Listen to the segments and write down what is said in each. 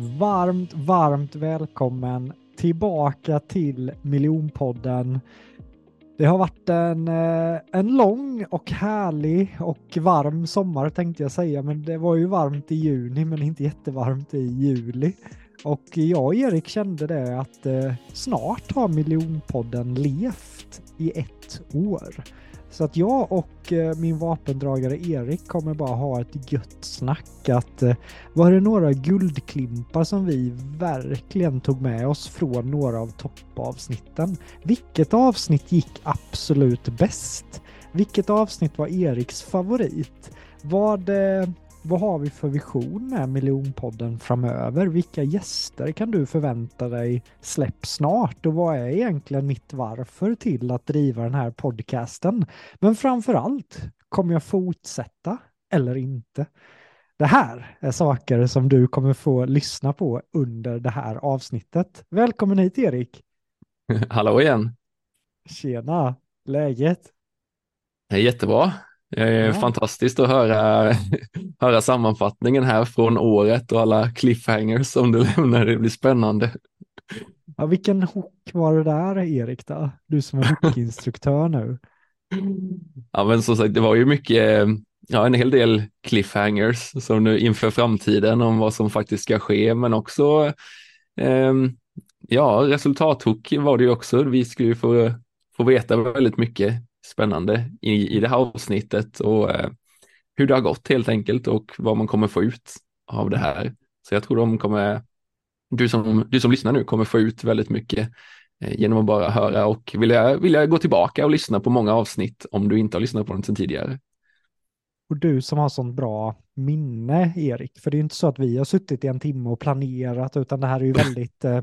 Varmt, varmt välkommen tillbaka till Miljonpodden. Det har varit en, eh, en lång och härlig och varm sommar tänkte jag säga, men det var ju varmt i juni men inte jättevarmt i juli. Och jag och Erik kände det att eh, snart har Miljonpodden levt i ett år. Så att jag och eh, min vapendragare Erik kommer bara ha ett gött snack att eh, var det några guldklimpar som vi verkligen tog med oss från några av toppavsnitten? Vilket avsnitt gick absolut bäst? Vilket avsnitt var Eriks favorit? Vad, vad har vi för vision med miljonpodden framöver? Vilka gäster kan du förvänta dig släpp snart och vad är egentligen mitt varför till att driva den här podcasten? Men framför allt, kommer jag fortsätta eller inte? Det här är saker som du kommer få lyssna på under det här avsnittet. Välkommen hit Erik! Hallå igen! Tjena! Läget? Det är jättebra. Det är ja. fantastiskt att höra, höra sammanfattningen här från året och alla cliffhangers som du lämnar. Det blir spännande. Ja, vilken hook var det där Erik då? Du som är hookinstruktör nu. Ja, men som sagt, det var ju mycket, ja, en hel del cliffhangers som nu inför framtiden om vad som faktiskt ska ske, men också eh, ja, resultathook var det ju också. Vi skulle ju få, få veta väldigt mycket spännande i, i det här avsnittet och eh, hur det har gått helt enkelt och vad man kommer få ut av det här. Så jag tror de kommer, du som, du som lyssnar nu kommer få ut väldigt mycket eh, genom att bara höra och vilja, vilja gå tillbaka och lyssna på många avsnitt om du inte har lyssnat på dem sedan tidigare. Och du som har sånt bra minne, Erik, för det är inte så att vi har suttit i en timme och planerat, utan det här är ju väldigt eh,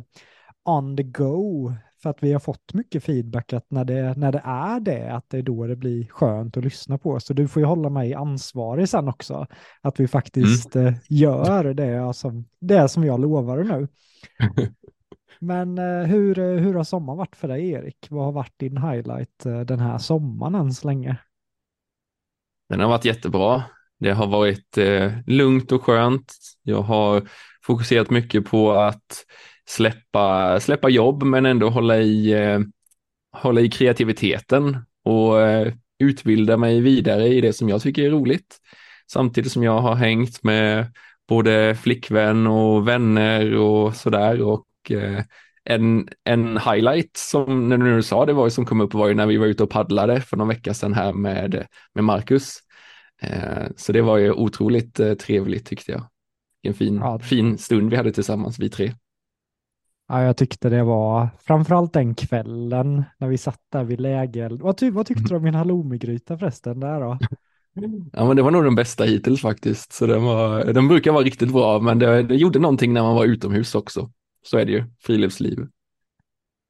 on the go för att vi har fått mycket feedback att när det, när det är det, att det är då det blir skönt att lyssna på. Så du får ju hålla mig ansvarig sen också, att vi faktiskt mm. Eh, gör det som, det som jag lovar nu. Men eh, hur, eh, hur har sommaren varit för dig Erik? Vad har varit din highlight den här sommaren än så länge? Den har varit jättebra. Det har varit eh, lugnt och skönt. Jag har fokuserat mycket på att släppa, släppa jobb men ändå hålla i, eh, hålla i kreativiteten och eh, utbilda mig vidare i det som jag tycker är roligt. Samtidigt som jag har hängt med både flickvän och vänner och sådär och eh, en, en highlight som när du nu sa det var som kom upp var ju när vi var ute och paddlade för någon vecka sedan här med, med Marcus. Så det var ju otroligt trevligt tyckte jag. En fin, ja. fin stund vi hade tillsammans vi tre. Ja, jag tyckte det var framförallt den kvällen när vi satt där vid lägeld. Vad, ty vad tyckte du om min halloumigryta förresten där då? Ja, men det var nog den bästa hittills faktiskt. Så den, var, den brukar vara riktigt bra, men det, det gjorde någonting när man var utomhus också. Så är det ju, friluftsliv.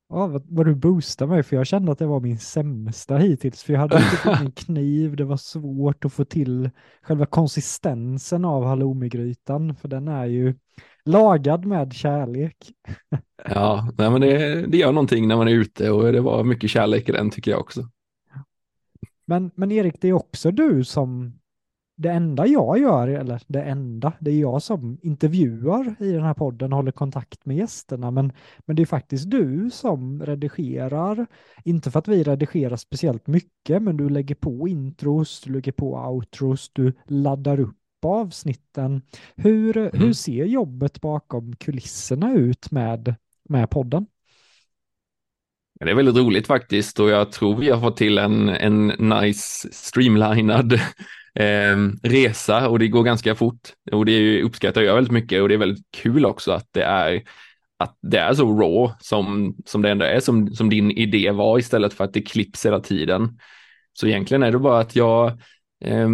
Ja, vad, vad du boostade mig, för jag kände att det var min sämsta hittills, för jag hade inte fått min kniv, det var svårt att få till själva konsistensen av halloumigrytan, för den är ju lagad med kärlek. ja, nej, men det, det gör någonting när man är ute och det var mycket kärlek i den tycker jag också. Men, men Erik, det är också du som det enda jag gör, eller det enda, det är jag som intervjuar i den här podden håller kontakt med gästerna, men, men det är faktiskt du som redigerar, inte för att vi redigerar speciellt mycket, men du lägger på intros, du lägger på outros, du laddar upp avsnitten. Hur, mm. hur ser jobbet bakom kulisserna ut med, med podden? Det är väldigt roligt faktiskt och jag tror vi har fått till en, en nice streamlinad eh, resa och det går ganska fort och det uppskattar jag väldigt mycket och det är väldigt kul också att det är att det är så raw som, som det ändå är som, som din idé var istället för att det klipps hela tiden. Så egentligen är det bara att jag eh,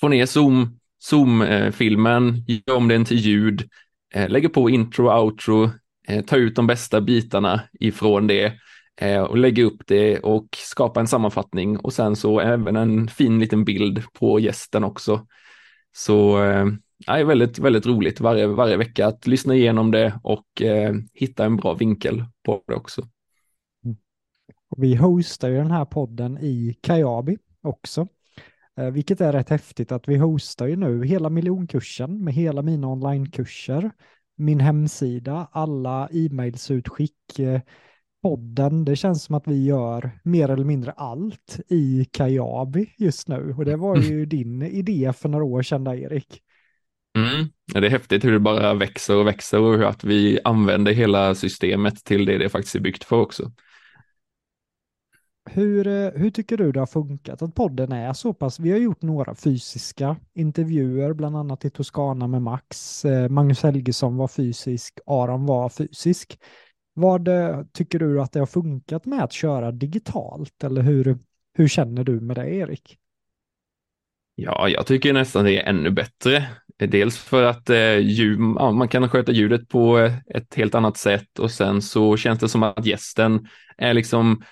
Få ner zoom, zoom-filmen, gör om den till ljud, eh, lägger på intro och outro, eh, tar ut de bästa bitarna ifrån det Eh, och lägga upp det och skapa en sammanfattning och sen så även en fin liten bild på gästen också. Så eh, är väldigt, väldigt roligt varje, varje vecka att lyssna igenom det och eh, hitta en bra vinkel på det också. Mm. Vi hostar ju den här podden i Kajabi också, vilket är rätt häftigt att vi hostar ju nu hela miljonkursen med hela mina onlinekurser min hemsida, alla e-mailsutskick, eh, podden. Det känns som att vi gör mer eller mindre allt i Kajabi just nu. Och det var ju mm. din idé för några år sedan, där, Erik. Mm. Det är häftigt hur det bara växer och växer och att vi använder hela systemet till det det faktiskt är byggt för också. Hur, eh, hur tycker du det har funkat att podden är så pass? Vi har gjort några fysiska intervjuer, bland annat i Toscana med Max. Eh, Magnus Helgesson var fysisk, Aron var fysisk. Vad eh, tycker du att det har funkat med att köra digitalt eller hur, hur känner du med det Erik? Ja, jag tycker nästan det är ännu bättre. Dels för att eh, ljud, ja, man kan sköta ljudet på ett helt annat sätt och sen så känns det som att gästen är liksom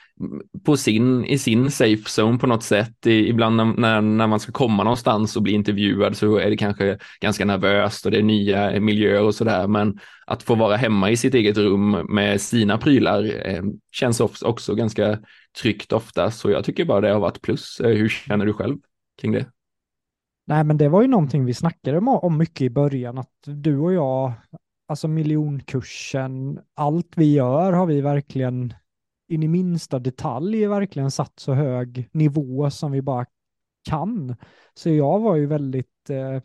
på sin, i sin safe zone på något sätt. I, ibland när, när man ska komma någonstans och bli intervjuad så är det kanske ganska nervöst och det är nya miljöer och sådär. Men att få vara hemma i sitt eget rum med sina prylar eh, känns också ganska tryggt ofta. Så jag tycker bara det har varit plus. Eh, hur känner du själv kring det? Nej, men det var ju någonting vi snackade om mycket i början, att du och jag, alltså miljonkursen, allt vi gör har vi verkligen in i minsta detalj verkligen satt så hög nivå som vi bara kan. Så jag var ju väldigt eh,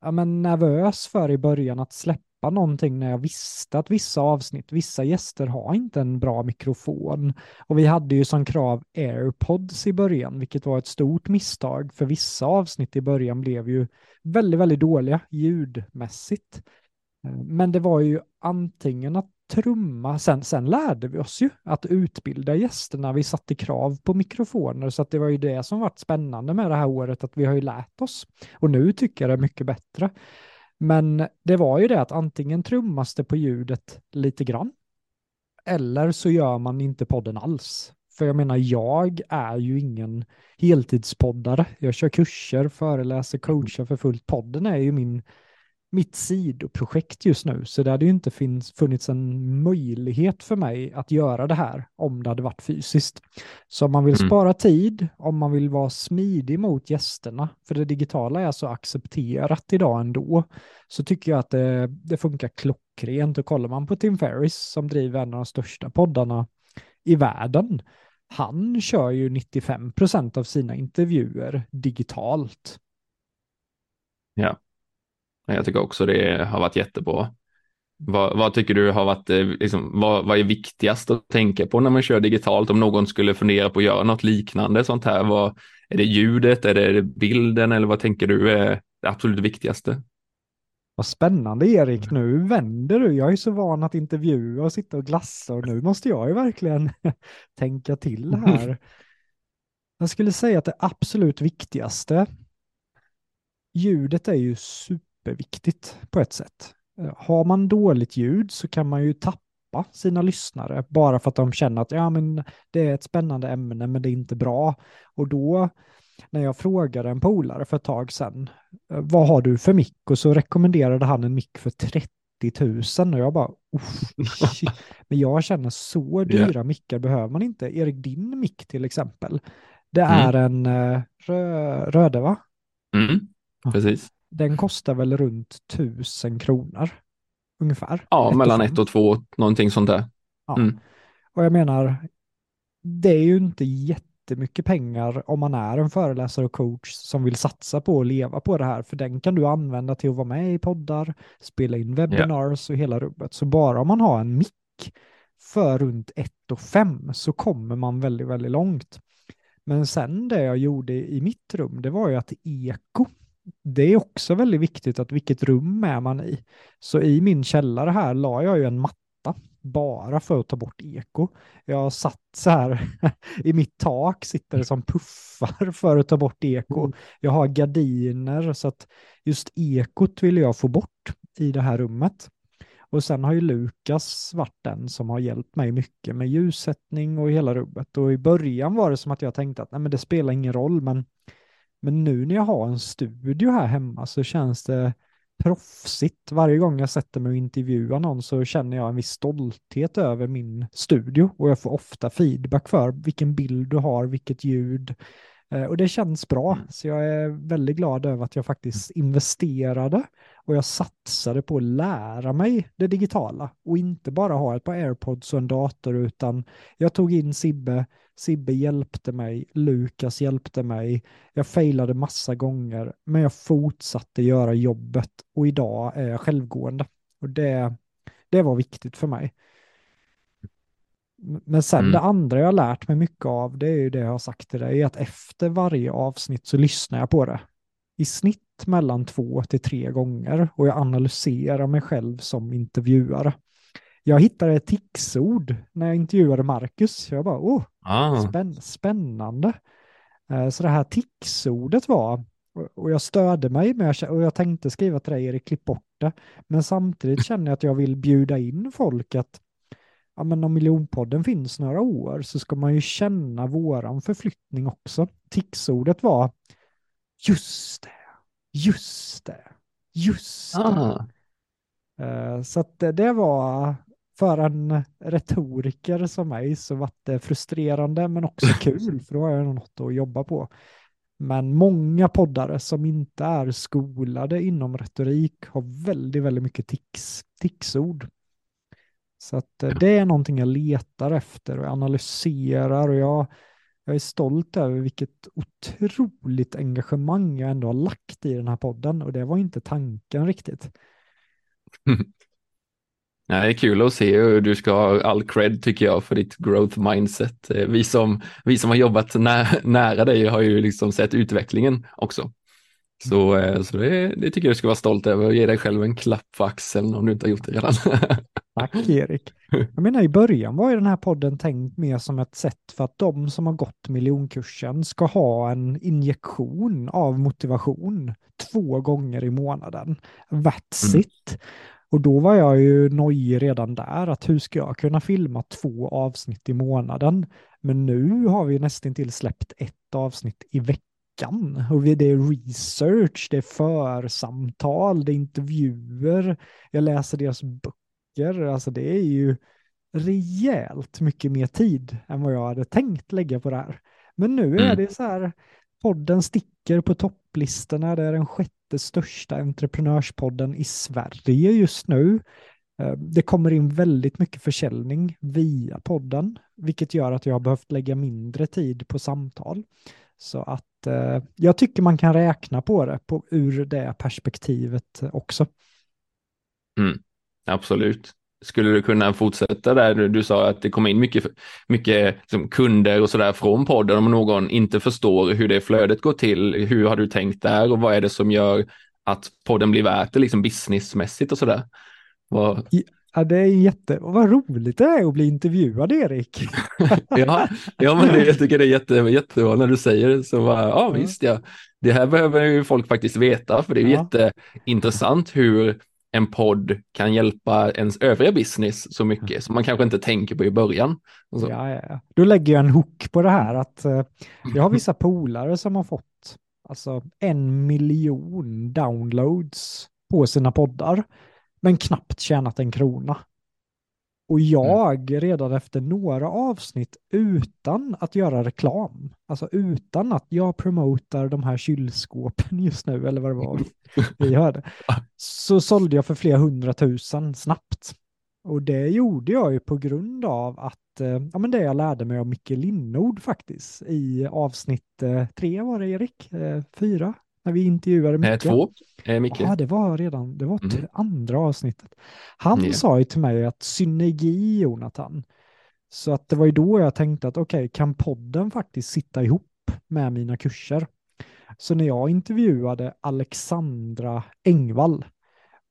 ja, men nervös för i början att släppa någonting när jag visste att vissa avsnitt, vissa gäster har inte en bra mikrofon. Och vi hade ju som krav airpods i början, vilket var ett stort misstag, för vissa avsnitt i början blev ju väldigt, väldigt dåliga ljudmässigt. Eh, men det var ju antingen att trumma, sen, sen lärde vi oss ju att utbilda gästerna, vi satte krav på mikrofoner, så att det var ju det som varit spännande med det här året, att vi har ju lärt oss. Och nu tycker jag det är mycket bättre. Men det var ju det att antingen trummas det på ljudet lite grann eller så gör man inte podden alls. För jag menar, jag är ju ingen heltidspoddare. Jag kör kurser, föreläser, coachar för fullt. Podden är ju min mitt sidoprojekt just nu, så det hade ju inte finns, funnits en möjlighet för mig att göra det här om det hade varit fysiskt. Så om man vill mm. spara tid, om man vill vara smidig mot gästerna, för det digitala är så accepterat idag ändå, så tycker jag att det, det funkar klockrent. Och kollar man på Tim Ferris som driver en av de största poddarna i världen, han kör ju 95 procent av sina intervjuer digitalt. Ja. Jag tycker också det har varit jättebra. Vad, vad tycker du har varit, eh, liksom, vad, vad, är viktigast att tänka på när man kör digitalt? Om någon skulle fundera på att göra något liknande sånt här, vad, är det ljudet, är det bilden eller vad tänker du är det absolut viktigaste? Vad spännande Erik, nu vänder du. Jag är så van att intervjua och sitta och glassa och nu måste jag ju verkligen tänka till här. Jag skulle säga att det absolut viktigaste, ljudet är ju super superviktigt på ett sätt. Eh, har man dåligt ljud så kan man ju tappa sina lyssnare bara för att de känner att ja, men det är ett spännande ämne men det är inte bra. Och då när jag frågade en polare för ett tag sedan, eh, vad har du för mick? Och så rekommenderade han en mick för 30 000 och jag bara, men jag känner så dyra yeah. mickar behöver man inte. Erik, din mick till exempel, det mm. är en uh, rö röde va? Mm, precis den kostar väl runt tusen kronor ungefär. Ja, ett mellan ett och två, någonting sånt där. Ja. Mm. Och jag menar, det är ju inte jättemycket pengar om man är en föreläsare och coach som vill satsa på att leva på det här, för den kan du använda till att vara med i poddar, spela in webinars yeah. och hela rubbet. Så bara om man har en mick för runt ett och fem så kommer man väldigt, väldigt långt. Men sen det jag gjorde i mitt rum, det var ju att eko det är också väldigt viktigt att vilket rum är man i. Så i min källare här la jag ju en matta bara för att ta bort eko. Jag satt så här, i mitt tak sitter det som puffar för att ta bort eko. Mm. Jag har gardiner så att just ekot vill jag få bort i det här rummet. Och sen har ju Lukas varit den som har hjälpt mig mycket med ljussättning och hela rummet. Och i början var det som att jag tänkte att nej, men det spelar ingen roll, men men nu när jag har en studio här hemma så känns det proffsigt. Varje gång jag sätter mig och intervjuar någon så känner jag en viss stolthet över min studio och jag får ofta feedback för vilken bild du har, vilket ljud, och det känns bra, mm. så jag är väldigt glad över att jag faktiskt investerade och jag satsade på att lära mig det digitala och inte bara ha ett par airpods och en dator utan jag tog in Sibbe, Sibbe hjälpte mig, Lukas hjälpte mig, jag failade massa gånger men jag fortsatte göra jobbet och idag är jag självgående. Och det, det var viktigt för mig. Men sen mm. det andra jag har lärt mig mycket av, det är ju det jag har sagt till dig, att efter varje avsnitt så lyssnar jag på det. I snitt mellan två till tre gånger och jag analyserar mig själv som intervjuare. Jag hittade ett ticsord när jag intervjuade Marcus. Jag bara, åh, ah. spänn spännande. Eh, så det här ticsordet var, och jag störde mig, med, och jag tänkte skriva till dig, Erik, klipp bort det. Men samtidigt känner jag att jag vill bjuda in folk att ja, men om miljonpodden finns några år så ska man ju känna våran förflyttning också. Tixordet var just det, just det, just det. Ah. Uh, så att det, det var för en retoriker som mig så var det frustrerande men också kul för då har jag något att jobba på. Men många poddare som inte är skolade inom retorik har väldigt, väldigt mycket tics, ticsord. Så att eh, det är någonting jag letar efter och analyserar och jag, jag är stolt över vilket otroligt engagemang jag ändå har lagt i den här podden och det var inte tanken riktigt. Nej, det är kul att se hur du ska ha all cred tycker jag för ditt growth mindset. Eh, vi som, vi som har jobbat nä nära dig har ju liksom sett utvecklingen också. Så, eh, så det, det tycker jag du ska vara stolt över och ge dig själv en klapp på axeln om du inte har gjort det redan. Tack Erik. Jag menar i början var ju den här podden tänkt mer som ett sätt för att de som har gått miljonkursen ska ha en injektion av motivation två gånger i månaden. That's mm. it. Och då var jag ju nojig redan där, att hur ska jag kunna filma två avsnitt i månaden? Men nu har vi nästan till släppt ett avsnitt i veckan. Och det är research, det är församtal, det är intervjuer, jag läser deras böcker. Alltså det är ju rejält mycket mer tid än vad jag hade tänkt lägga på det här. Men nu är mm. det så här, podden sticker på topplistorna. Det är den sjätte största entreprenörspodden i Sverige just nu. Eh, det kommer in väldigt mycket försäljning via podden, vilket gör att jag har behövt lägga mindre tid på samtal. Så att eh, jag tycker man kan räkna på det på, ur det perspektivet också. Mm. Absolut. Skulle du kunna fortsätta där? Du sa att det kommer in mycket, mycket liksom, kunder och sådär från podden om någon inte förstår hur det flödet går till. Hur har du tänkt där och vad är det som gör att podden blir värt det liksom businessmässigt och sådär? Vad... Ja, det är jätte, vad roligt det är att bli intervjuad Erik. ja, ja, men det, jag tycker det är jätte, jättebra när du säger det. Så bara, ja, visst ja, det här behöver ju folk faktiskt veta, för det är ja. jätteintressant hur en podd kan hjälpa ens övriga business så mycket som man kanske inte tänker på i början. Ja, ja. Då lägger jag en hook på det här att uh, jag har vissa polare som har fått alltså en miljon downloads på sina poddar men knappt tjänat en krona. Och mm. jag mm. redan efter några avsnitt utan att göra reklam, alltså utan att jag promotar de här kylskåpen just nu eller vad det var vi hörde, så sålde jag för flera hundratusen snabbt. Och det gjorde jag ju på grund av att, eh, ja men det jag lärde mig av Micke Linnord faktiskt i avsnitt eh, tre var det Erik, eh, fyra, när vi intervjuade Micke. två, eh, Micke. Ja, det var redan, det var mm. andra avsnittet. Han yeah. sa ju till mig att synergi, Jonathan, så att det var ju då jag tänkte att okej, okay, kan podden faktiskt sitta ihop med mina kurser? Så när jag intervjuade Alexandra Engvall,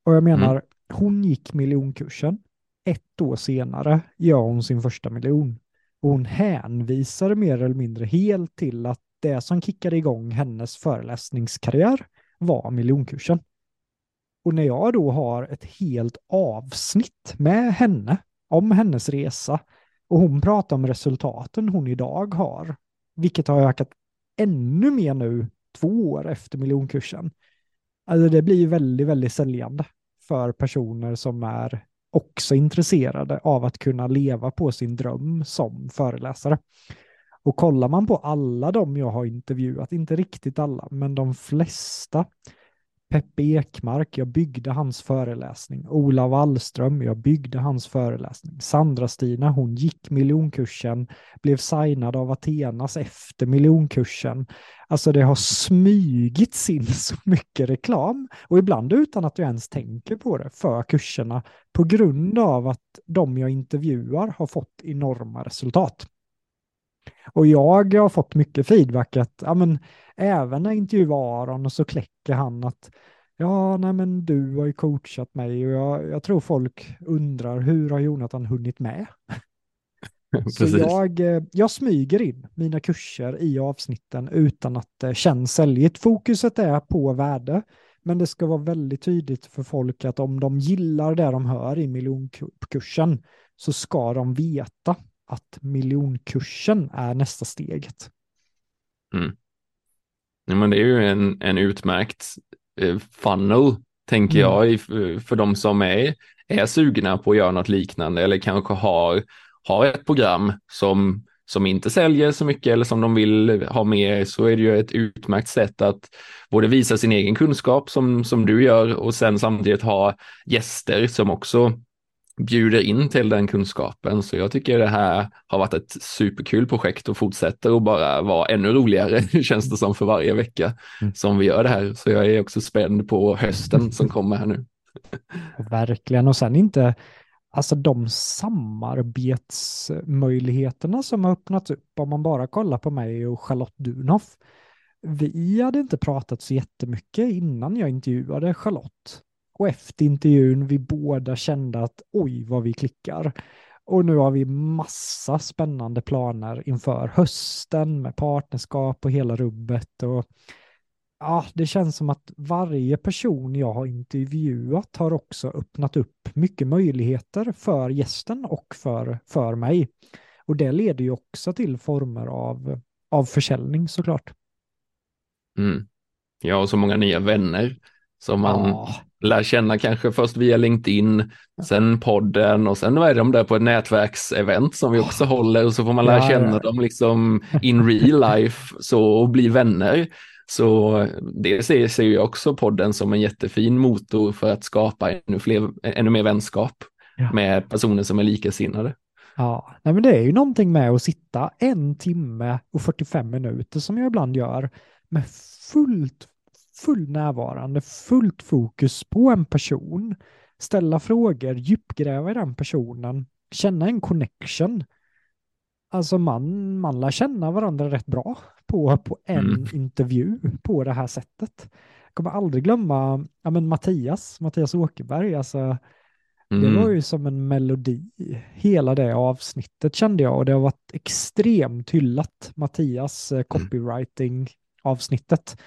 och jag menar, mm. hon gick miljonkursen, ett år senare gör hon sin första miljon. Och hon hänvisade mer eller mindre helt till att det som kickade igång hennes föreläsningskarriär var miljonkursen. Och när jag då har ett helt avsnitt med henne om hennes resa och hon pratar om resultaten hon idag har, vilket har ökat ännu mer nu två år efter miljonkursen. Alltså det blir väldigt, väldigt säljande för personer som är också intresserade av att kunna leva på sin dröm som föreläsare. Och kollar man på alla de jag har intervjuat, inte riktigt alla, men de flesta, Peppe Ekmark, jag byggde hans föreläsning. Ola Wallström, jag byggde hans föreläsning. Sandra-Stina, hon gick miljonkursen, blev signad av Athenas efter miljonkursen. Alltså det har smygits in så mycket reklam och ibland utan att jag ens tänker på det för kurserna på grund av att de jag intervjuar har fått enorma resultat. Och jag har fått mycket feedback att ja, men, även när jag intervjuar Aron så kläcker han att ja, nej men du har ju coachat mig och jag, jag tror folk undrar hur har Jonathan hunnit med? Så jag, eh, jag smyger in mina kurser i avsnitten utan att det känns säljigt. Fokuset är på värde, men det ska vara väldigt tydligt för folk att om de gillar det de hör i miljonkursen så ska de veta att miljonkursen är nästa steget. Mm. Ja, men det är ju en, en utmärkt eh, funnel, tänker mm. jag, för de som är, är sugna på att göra något liknande eller kanske har, har ett program som, som inte säljer så mycket eller som de vill ha med så är det ju ett utmärkt sätt att både visa sin egen kunskap som, som du gör och sen samtidigt ha gäster som också bjuder in till den kunskapen. Så jag tycker det här har varit ett superkul projekt och fortsätter att bara vara ännu roligare, känns det som för varje vecka mm. som vi gör det här. Så jag är också spänd på hösten som kommer här nu. Verkligen, och sen inte, alltså de samarbetsmöjligheterna som har öppnats upp, om man bara kollar på mig och Charlotte Dunhoff. Vi hade inte pratat så jättemycket innan jag intervjuade Charlotte. Och efter intervjun vi båda kände att oj vad vi klickar. Och nu har vi massa spännande planer inför hösten med partnerskap och hela rubbet. Och ja, det känns som att varje person jag har intervjuat har också öppnat upp mycket möjligheter för gästen och för, för mig. Och det leder ju också till former av, av försäljning såklart. Mm. Jag har så många nya vänner som man ja. Lär känna kanske först via LinkedIn, sen podden och sen är de där på ett nätverksevent som vi också oh. håller och så får man lära ja, känna ja. dem liksom in real life så, och bli vänner. Så det ser, ser jag också podden som en jättefin motor för att skapa ännu, fler, ännu mer vänskap ja. med personer som är likasinnade. Ja, nej men det är ju någonting med att sitta en timme och 45 minuter som jag ibland gör med fullt full närvarande, fullt fokus på en person, ställa frågor, djupgräva i den personen, känna en connection. Alltså man, man lär känna varandra rätt bra på, på en mm. intervju på det här sättet. Jag kommer aldrig glömma ja, men Mattias, Mattias Åkerberg, alltså mm. det var ju som en melodi. Hela det avsnittet kände jag och det har varit extremt hyllat, Mattias eh, mm. copywriting avsnittet. Eh,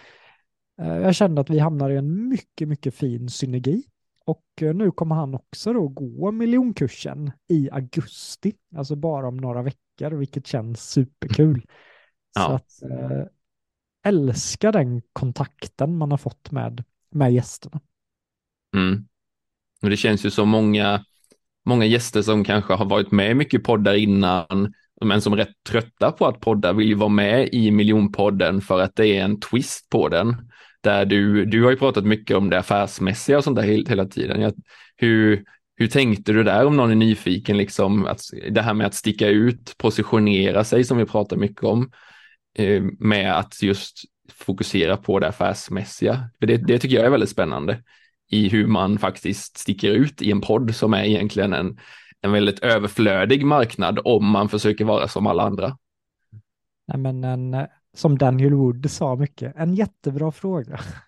jag kände att vi hamnar i en mycket, mycket fin synergi. Och eh, nu kommer han också då gå miljonkursen i augusti, alltså bara om några veckor, vilket känns superkul. Ja. Så att, äh, älskar den kontakten man har fått med, med gästerna. Mm. Och det känns ju som många, många gäster som kanske har varit med mycket poddar innan, men som är rätt trötta på att podda vill ju vara med i miljonpodden för att det är en twist på den där du, du har ju pratat mycket om det affärsmässiga och sånt där hela tiden. Hur, hur tänkte du där om någon är nyfiken, liksom, att, det här med att sticka ut, positionera sig som vi pratar mycket om, eh, med att just fokusera på det affärsmässiga. För det, det tycker jag är väldigt spännande i hur man faktiskt sticker ut i en podd som är egentligen en, en väldigt överflödig marknad om man försöker vara som alla andra. Nej, men en, som Daniel Wood sa mycket, en jättebra fråga.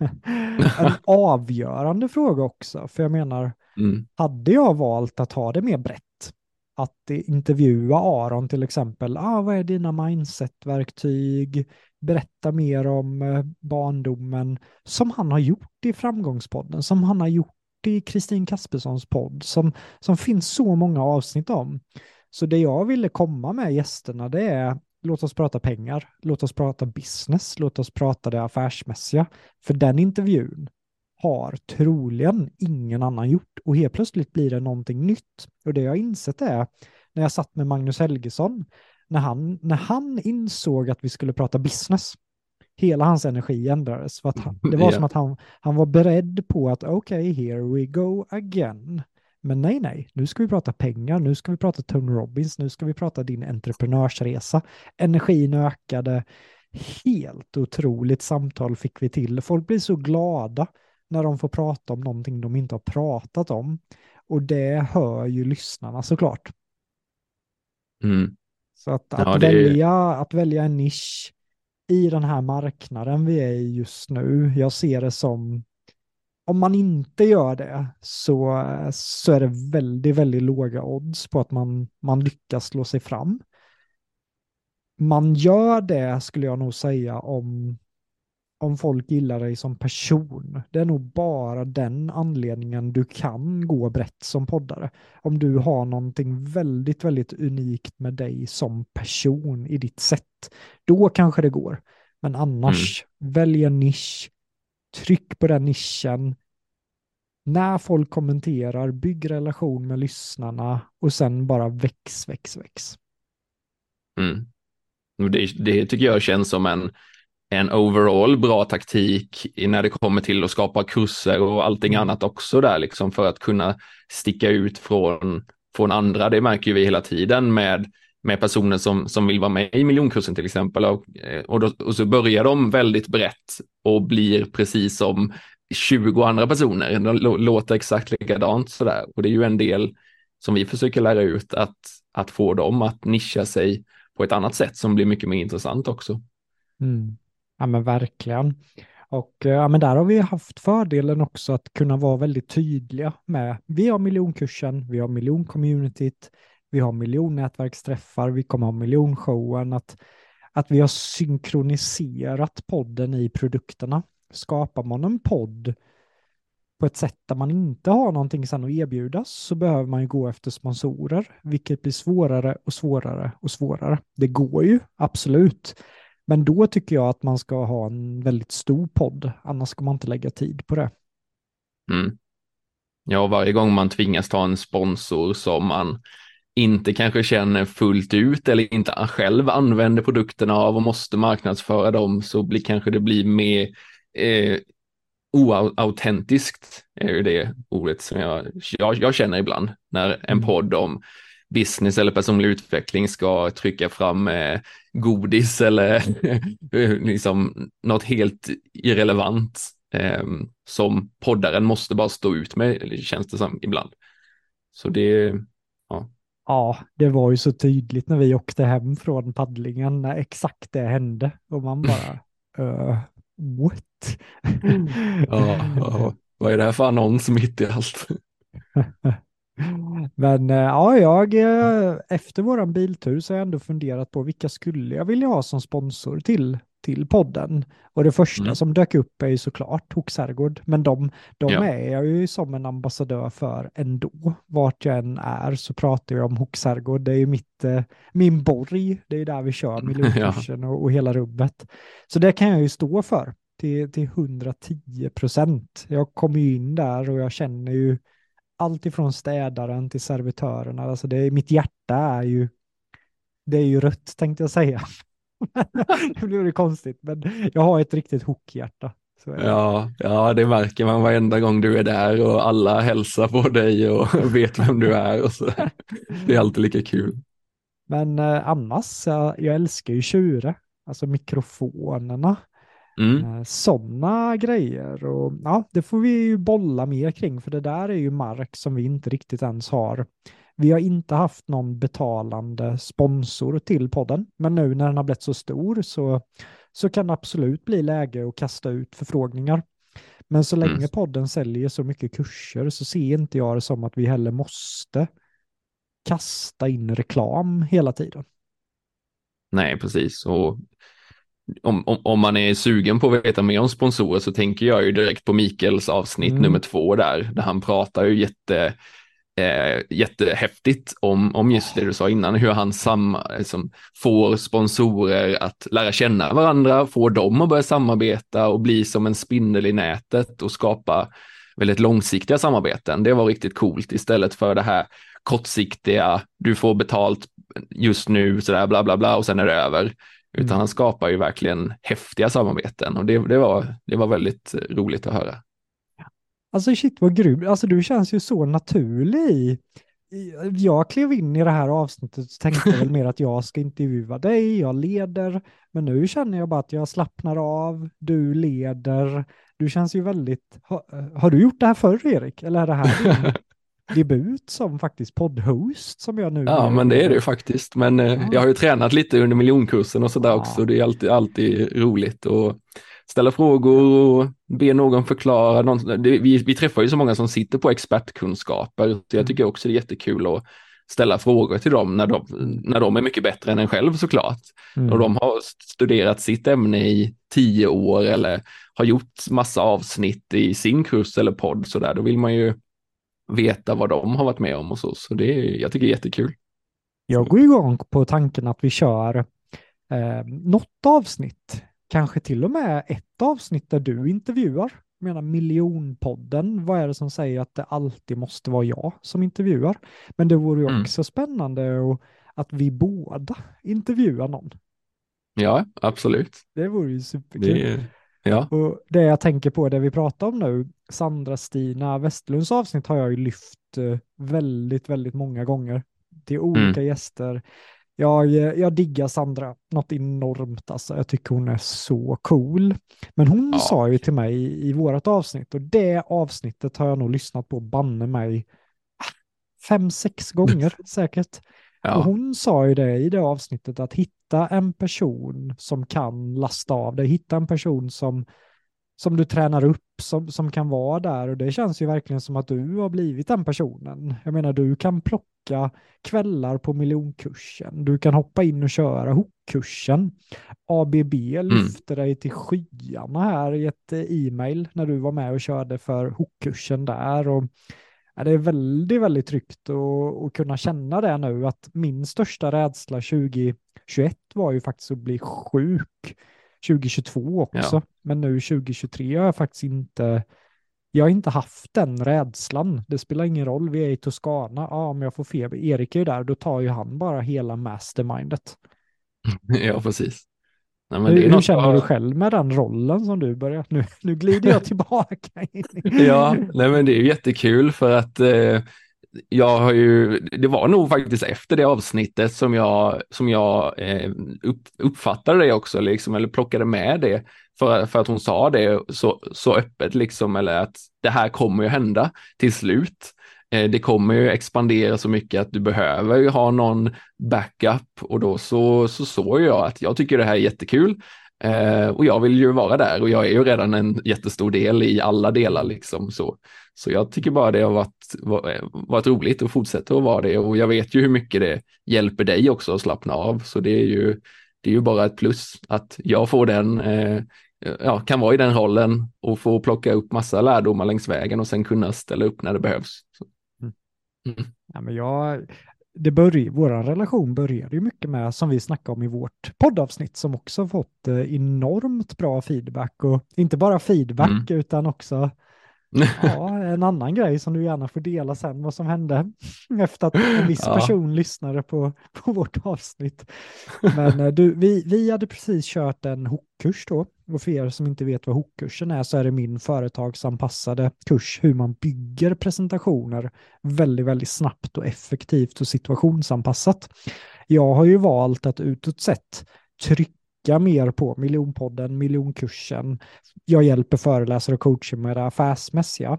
en avgörande fråga också, för jag menar, mm. hade jag valt att ha det mer brett, att intervjua Aron till exempel, ah, vad är dina mindset-verktyg, berätta mer om eh, barndomen, som han har gjort i Framgångspodden, som han har gjort i Kristin Kasperssons podd, som, som finns så många avsnitt om. Så det jag ville komma med gästerna, det är låt oss prata pengar, låt oss prata business, låt oss prata det affärsmässiga. För den intervjun har troligen ingen annan gjort och helt plötsligt blir det någonting nytt. Och det jag insett är när jag satt med Magnus Helgesson när han, när han insåg att vi skulle prata business, hela hans energi ändrades. För att han, det var yeah. som att han, han var beredd på att okej, okay, here we go again. Men nej, nej, nu ska vi prata pengar, nu ska vi prata Tony Robbins, nu ska vi prata din entreprenörsresa. Energin ökade, helt otroligt samtal fick vi till. Folk blir så glada när de får prata om någonting de inte har pratat om. Och det hör ju lyssnarna såklart. Mm. Så att, att, ja, välja, att välja en nisch i den här marknaden vi är i just nu, jag ser det som om man inte gör det så, så är det väldigt, väldigt låga odds på att man, man lyckas slå sig fram. Man gör det skulle jag nog säga om, om folk gillar dig som person. Det är nog bara den anledningen du kan gå brett som poddare. Om du har någonting väldigt, väldigt unikt med dig som person i ditt sätt. Då kanske det går. Men annars, mm. välj en nisch, tryck på den nischen. När folk kommenterar, bygg relation med lyssnarna och sen bara väx, väx, väx. Mm. Det, det tycker jag känns som en, en overall bra taktik när det kommer till att skapa kurser och allting mm. annat också där liksom för att kunna sticka ut från, från andra. Det märker vi hela tiden med med personer som, som vill vara med i miljonkursen till exempel. Och, och, då, och så börjar de väldigt brett och blir precis som 20 andra personer. De låter exakt likadant sådär. Och det är ju en del som vi försöker lära ut att, att få dem att nischa sig på ett annat sätt som blir mycket mer intressant också. Mm. Ja men verkligen. Och eh, ja, men där har vi haft fördelen också att kunna vara väldigt tydliga med, vi har miljonkursen, vi har miljoncommunityt, vi har miljonnätverksträffar, vi kommer ha miljonshowen, att, att vi har synkroniserat podden i produkterna. Skapar man en podd på ett sätt där man inte har någonting sen att erbjuda så behöver man ju gå efter sponsorer, vilket blir svårare och svårare och svårare. Det går ju, absolut. Men då tycker jag att man ska ha en väldigt stor podd, annars ska man inte lägga tid på det. Mm. Ja, varje gång man tvingas ta en sponsor som man inte kanske känner fullt ut eller inte själv använder produkterna av och måste marknadsföra dem så blir kanske det blir mer eh, oautentiskt är ju det ordet som jag, jag, jag, känner ibland när en mm. podd om business eller personlig utveckling ska trycka fram eh, godis eller liksom något helt irrelevant eh, som poddaren måste bara stå ut med, känns det som ibland. Så det, ja. Ja, det var ju så tydligt när vi åkte hem från paddlingen när exakt det hände och man bara uh, what? Ja, ja, vad är det här för annons mitt i allt? Men eh, ja, jag eh, efter våran biltur så har jag ändå funderat på vilka skulle jag vilja ha som sponsor till till podden. Och det första mm. som dök upp är ju såklart Hoxherrgård, men de, de ja. är jag ju som en ambassadör för ändå. Vart jag än är så pratar jag om Hoxherrgård, det är ju mitt, eh, min borg, det är där vi kör miljonkursen ja. och, och hela rubbet. Så det kan jag ju stå för till, till 110 procent. Jag kommer ju in där och jag känner ju allt ifrån städaren till servitörerna. Alltså det mitt hjärta är ju, det är ju rött tänkte jag säga. nu blir det konstigt, men jag har ett riktigt hockeyyhjärta. Ja, ja, det märker man varenda gång du är där och alla hälsar på dig och vet vem du är och så. Det är alltid lika kul. Men eh, annars, jag, jag älskar ju Tjure, alltså mikrofonerna. Mm. Eh, Sådana grejer och ja, det får vi ju bolla mer kring för det där är ju mark som vi inte riktigt ens har vi har inte haft någon betalande sponsor till podden, men nu när den har blivit så stor så, så kan det absolut bli läge att kasta ut förfrågningar. Men så länge mm. podden säljer så mycket kurser så ser inte jag det som att vi heller måste kasta in reklam hela tiden. Nej, precis. Och om, om, om, man är sugen på att veta mer om sponsorer så tänker jag ju direkt på Mikels avsnitt mm. nummer två där, där han pratar ju jätte eh, jättehäftigt om, om just det du sa innan, hur han sam, liksom, får sponsorer att lära känna varandra, får dem att börja samarbeta och bli som en spindel i nätet och skapa väldigt långsiktiga samarbeten. Det var riktigt coolt istället för det här kortsiktiga, du får betalt just nu sådär bla bla bla och sen är det över. Utan Mm. han skapar ju verkligen häftiga samarbeten och det, det, var, det var väldigt roligt att höra. Alltså shit vad grym, alltså du känns ju så naturlig Jag klev in i det här avsnittet och tänkte väl mer att jag ska intervjua dig, jag leder, men nu känner jag bara att jag slappnar av, du leder, du känns ju väldigt, har, har du gjort det här förr Erik? Eller är det här debut som faktiskt poddhost som jag nu Ja, men det är det ju faktiskt. Men eh, Ja. jag har ju tränat lite under miljonkursen och sådär Ja. också. Det är alltid, alltid roligt att ställa frågor och be någon förklara. Någon, det, vi, vi träffar ju så många som sitter på expertkunskaper. Så Mm. jag tycker också det är jättekul att ställa frågor till dem när de, när de är mycket bättre än en själv såklart. Mm. Och de har studerat sitt ämne i tio år eller har gjort massa avsnitt i sin kurs eller podd så där. Då vill man ju veta vad de har varit med om och så. Så det är, jag tycker det är jättekul. Jag går igång på tanken att vi kör eh, något avsnitt, kanske till och med ett avsnitt där du intervjuar. Jag menar miljonpodden, vad är det som säger att det alltid måste vara jag som intervjuar? Men det vore ju Mm. också spännande och, att vi båda intervjuar någon. Ja, absolut. Det vore ju superkul. Det ja. Och det jag tänker på, det vi pratar om nu, Sandra-Stina Westlunds avsnitt har jag ju lyft eh, väldigt, väldigt många gånger till olika gäster. Jag, eh, jag diggar Sandra något enormt alltså. Jag tycker hon är så cool. Men hon Ja. sa ju till mig i, i vårt avsnitt och det avsnittet har jag nog lyssnat på banne mig ah, fem, sex gånger säkert. Och Ja. hon sa ju det i det avsnittet att hitta en person som kan lasta av dig, hitta en person som, som du tränar upp, som, som kan vara där och det känns ju verkligen som att du har blivit den personen. Jag menar, du kan plocka kvällar på miljonkursen, du kan hoppa in och köra hookkursen. ABB lyfte dig till skyarna här i ett eh, e-mail när du var med och körde för hookkursen där och det är väldigt, väldigt tryggt att, kunna känna det nu att min största rädsla 2021 var ju faktiskt att bli sjuk 2022 också. Ja. Men nu 2023 har jag faktiskt inte, jag har inte haft den rädslan. Det spelar ingen roll, vi är i Toscana, ja om jag får feber, Erik är ju där, då tar ju han bara hela mastermindet. ja, precis. Nej, men Hur, hur känner jag- du själv med den rollen som du börjar? Nu, nu glider jag tillbaka. Ja, nej men det är jättekul för att eh, jag har ju, det var nog faktiskt efter det avsnittet som jag, som jag eh, upp, uppfattade det också, liksom, eller plockade med det, för, för att hon sa det så, så öppet, liksom, eller att det här kommer ju hända till slut. Eh, det kommer ju expandera så mycket att du behöver ju ha någon backup och då så, så såg jag att jag tycker det här är jättekul. Eh, och jag vill ju vara där och jag är ju redan en jättestor del i alla delar liksom så. Så jag tycker bara det har varit, varit roligt och fortsätter att vara det och jag vet ju hur mycket det hjälper dig också att slappna av så det är ju, det är ju bara ett plus att jag får den, eh, ja, kan vara i den rollen och få plocka upp massa lärdomar längs vägen och sen kunna ställa upp när det behövs. Så. Ja, men jag, det börjar, vår relation började ju mycket med, som vi snackade om i vårt poddavsnitt, som också fått eh, enormt bra feedback. Och inte bara feedback, Mm. utan också ja, en annan grej som du gärna får dela sen, vad som hände efter att en viss Ja. person lyssnade på, på vårt avsnitt. Men eh, du, vi, vi hade precis kört en hookkurs då. Och för er som inte vet vad hookkursen är så är det min företagsanpassade kurs hur man bygger presentationer väldigt, väldigt snabbt och effektivt och situationsanpassat. Jag har ju valt att utåt sett trycka mer på miljonpodden, miljonkursen. Jag hjälper föreläsare och coacher med det affärsmässiga.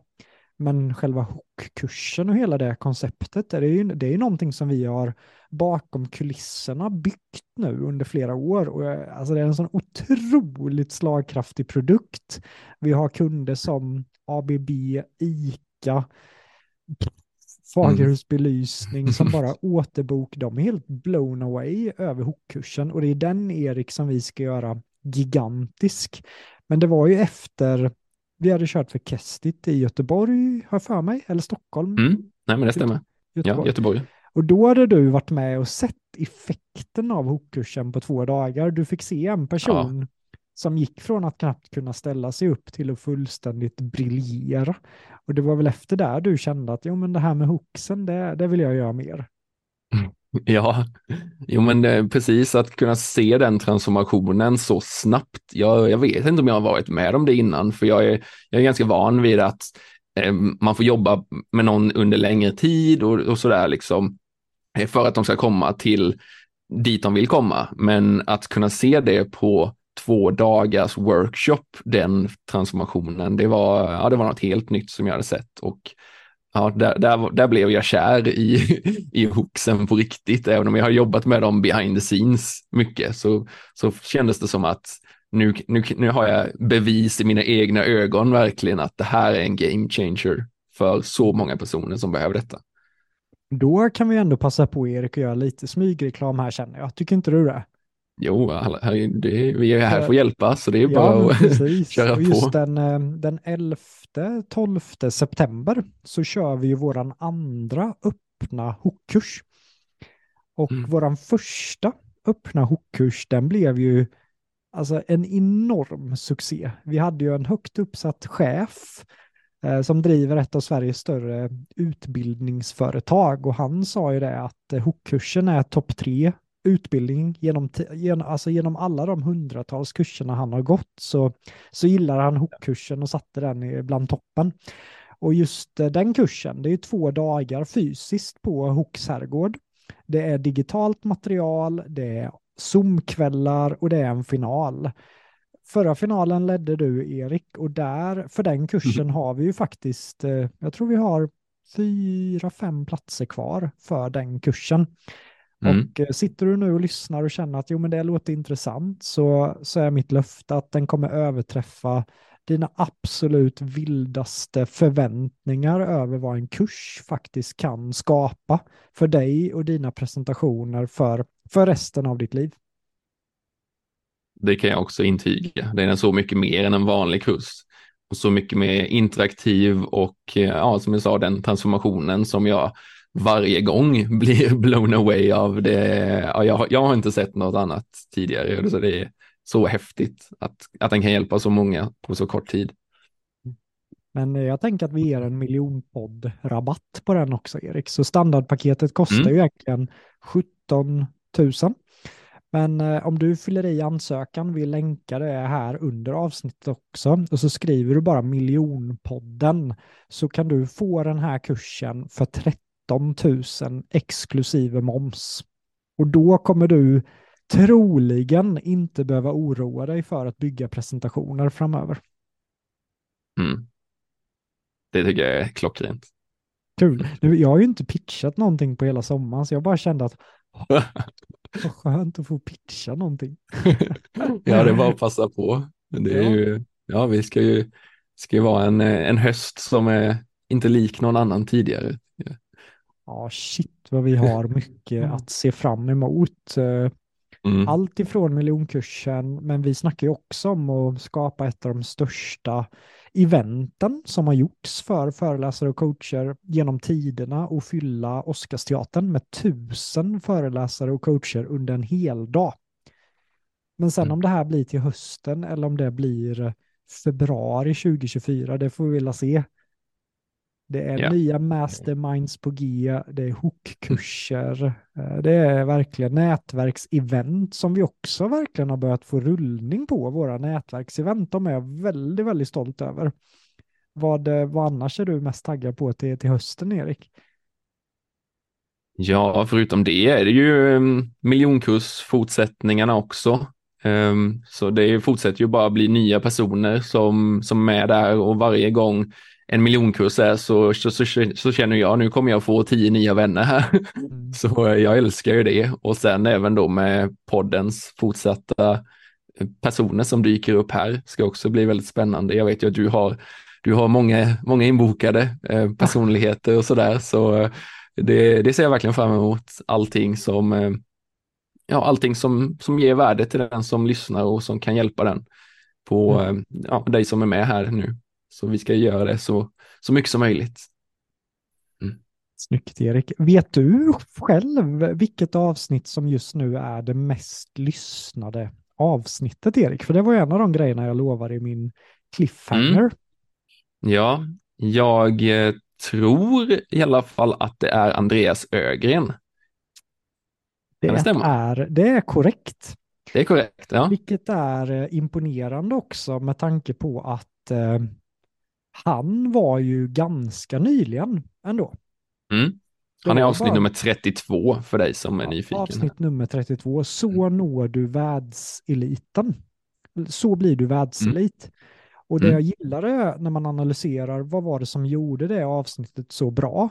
Men själva hookkursen och hela det konceptet, det är ju det är ju någonting som vi har bakom kulisserna byggt nu under flera år. Och jag- alltså det är en sån otroligt slagkraftig produkt. Vi har kunder som ABB, ICA, Fagerhus belysning som bara återbok. De är helt blown away över hookkursen och det är den Erik som vi ska göra gigantisk. Men det var ju efter vi hade kört för Kestit i Göteborg, har jag för mig, eller Stockholm. Mm. Nej men det stämmer. Ja, Göteborg. Göteborg. Och då hade du varit med och sett effekten av hookkursen på två dagar. Du fick se en person som gick från att knappt kunna ställa sig upp till att fullständigt briljera. Och det var väl efter där du kände att jo, men det här med hooksen, det, det vill jag göra mer. Ja, jo men eh, precis att kunna se den transformationen så snabbt. Jag, jag vet inte om jag har varit med om det innan, för jag är, jag är ganska van vid att eh, man får jobba med någon under längre tid och, och sådär liksom eh, för att de ska komma till dit de vill komma. Men att kunna se det på två dagars workshop, den transformationen, det var, ja, det var något helt nytt som jag hade sett och ja, där, där, där blev jag kär i, i hooksen på riktigt. Även om jag har jobbat med dem behind the scenes mycket så, så kändes det som att nu, nu, nu har jag bevis i mina egna ögon verkligen att det här är en game changer för så många personer som behöver detta. Då kan vi ändå passa på Erik och göra lite smygreklam här känner jag. Tycker inte du det? Jo, det, vi är här för att hjälpa så det är bara ja, att köra på. Just den, eh, den 11-12 september så kör vi ju våran andra öppna hookkurs. Och mm. våran första öppna hookkurs den blev ju alltså en enorm succé. Vi hade ju en högt uppsatt chef eh, som driver ett av Sveriges större utbildningsföretag och han sa ju det att eh, hookkursen är topp tre utbildning genom, genom, alltså genom alla de hundratals kurserna han har gått så, så gillar han hookkursen och satte den bland toppen. Och just eh, den kursen, det är två dagar fysiskt på Hooks herrgård. Det är digitalt material, det är Zoom-kvällar och det är en final. Förra finalen ledde du, Erik, och där, för den kursen mm. har vi ju faktiskt, eh, jag tror vi har fyra, fem platser kvar för den kursen. Mm. Och eh, sitter du nu och lyssnar och känner att jo, men det låter intressant så, så är mitt löfte att den kommer överträffa dina absolut vildaste förväntningar över vad en kurs faktiskt kan skapa för dig och dina presentationer för, för resten av ditt liv. Det kan jag också intyga. Den är så mycket mer än en vanlig kurs. Och så mycket mer interaktiv och eh, ja, som jag sa, den transformationen som jag varje gång blir blown away av det. Ja, jag, jag har inte sett något annat tidigare, så det är så häftigt att, att den kan hjälpa så många på så kort tid. Men jag tänker att vi ger en miljonpodd-rabatt på den också, Erik. Så standardpaketet kostar mm. ju egentligen 17 000. Men eh, om du fyller i ansökan, vi länkar det här under avsnittet också, och så skriver du bara miljonpodden så kan du få den här kursen för 30 13 000 exklusive moms. Och då kommer du troligen inte behöva oroa dig för att bygga presentationer framöver. Mm. Det tycker jag är klockrent. Kul. Jag har ju inte pitchat någonting på hela sommaren, så jag bara kände att vad skönt att få pitcha någonting. ja, det är bara att passa på. Det är ja. ju, ja, vi ska ju, ska ju vara en, en höst som är inte lik någon annan tidigare. Ja, shit vad vi har mycket mm. att se fram emot. Mm. Allt ifrån miljonkursen, men vi snackar ju också om att skapa ett av de största eventen som har gjorts för föreläsare och coacher genom tiderna och fylla Oscarsteatern med tusen föreläsare och coacher under en hel dag. Men sen mm. om det här blir till hösten eller om det blir februari 2024, det får vi vilja se. Det är yeah. nya masterminds på G, det är hookkurser, eh, det är verkligen nätverksevent som vi också verkligen har börjat få rullning på, våra nätverksevent. De är jag väldigt, väldigt stolt över. Vad, eh, vad annars är du mest taggad på till, till hösten, Erik? Ja, förutom det är det ju um, miljonkurs-fortsättningarna också. Um, så det fortsätter ju bara bli nya personer som, som är där och varje gång en miljonkurs är så, så, så, så, känner jag nu kommer jag få tio nya vänner här. Mm. Så jag älskar ju det och sen även då med poddens fortsatta personer som dyker upp här ska också bli väldigt spännande. Jag vet ju att du har, du har många, många inbokade eh, personligheter och sådär så eh, det, det ser jag verkligen fram emot. Allting som, eh, ja, allting som, som ger värde till den som lyssnar och som kan hjälpa den på mm. Ja, dig som är med här nu. Så vi ska göra det så, så mycket som möjligt. Mm. Snyggt Erik. Vet du själv vilket avsnitt som just nu är det mest lyssnade avsnittet Erik? För det var en av de grejerna jag lovade i min cliffhanger. Mm. Ja, jag eh, tror i alla fall att det är Andreas Ögren. Det, det är, det är korrekt. Det är korrekt, ja. Vilket är eh, imponerande också med tanke på att eh, han var ju ganska nyligen ändå. Mm. Han är avsnitt bara- nummer 32 för dig som är nyfiken. Avsnitt nummer 32. Så når du världseliten. Så blir du världselit. Och det Mm. jag gillade när man analyserar vad var det som gjorde det avsnittet så bra.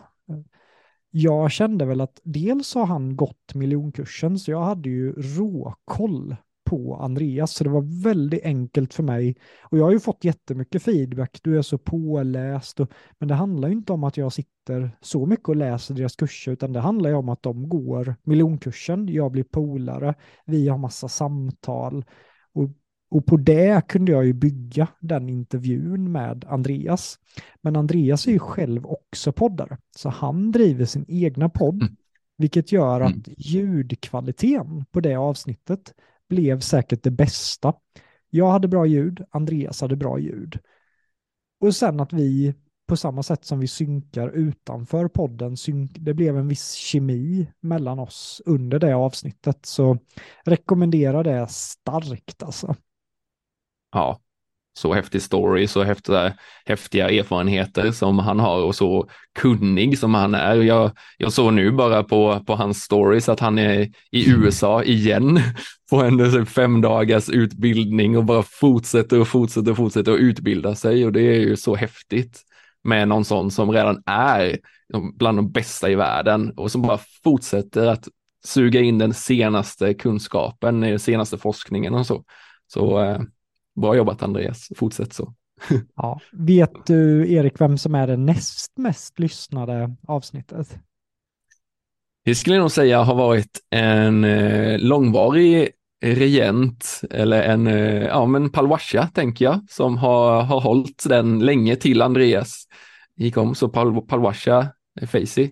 Jag kände väl att dels har han gått miljonkursen så jag hade ju råkoll på Andreas så det var väldigt enkelt för mig. Och jag har ju fått jättemycket feedback, du är så påläst. Och, men det handlar ju inte om att jag sitter så mycket och läser deras kurser utan det handlar ju om att de går miljonkursen, jag blir polare, vi har massa samtal. Och, och på det kunde jag ju bygga den intervjun med Andreas. Men Andreas är ju själv också poddare, så han driver sin egna podd, Mm. vilket gör att Mm. ljudkvaliteten på det avsnittet blev säkert det bästa. Jag hade bra ljud, Andreas hade bra ljud. Och sen att vi, på samma sätt som vi synkar utanför podden, synk, det blev en viss kemi mellan oss under det avsnittet. Så rekommenderar det starkt alltså. Ja, så häftig story, så häftiga, häftiga erfarenheter som han har och så kunnig som han är. Jag, jag såg nu bara på, på hans stories att han är i USA igen på en fem dagars utbildning och bara fortsätter och fortsätter och fortsätter att utbilda sig och det är ju så häftigt med någon sån som redan är bland de bästa i världen och som bara fortsätter att suga in den senaste kunskapen, den senaste forskningen och så. Så eh, Bra jobbat Andreas, fortsätt så. Ja. Vet du, Erik, vem som är det näst mest lyssnade avsnittet? Det skulle jag nog säga har varit en eh, långvarig regent eller en, eh, ja men Palwasha tänker jag, som har, har hållit den länge till Andreas gick om. Så Pal, Palwasha Facey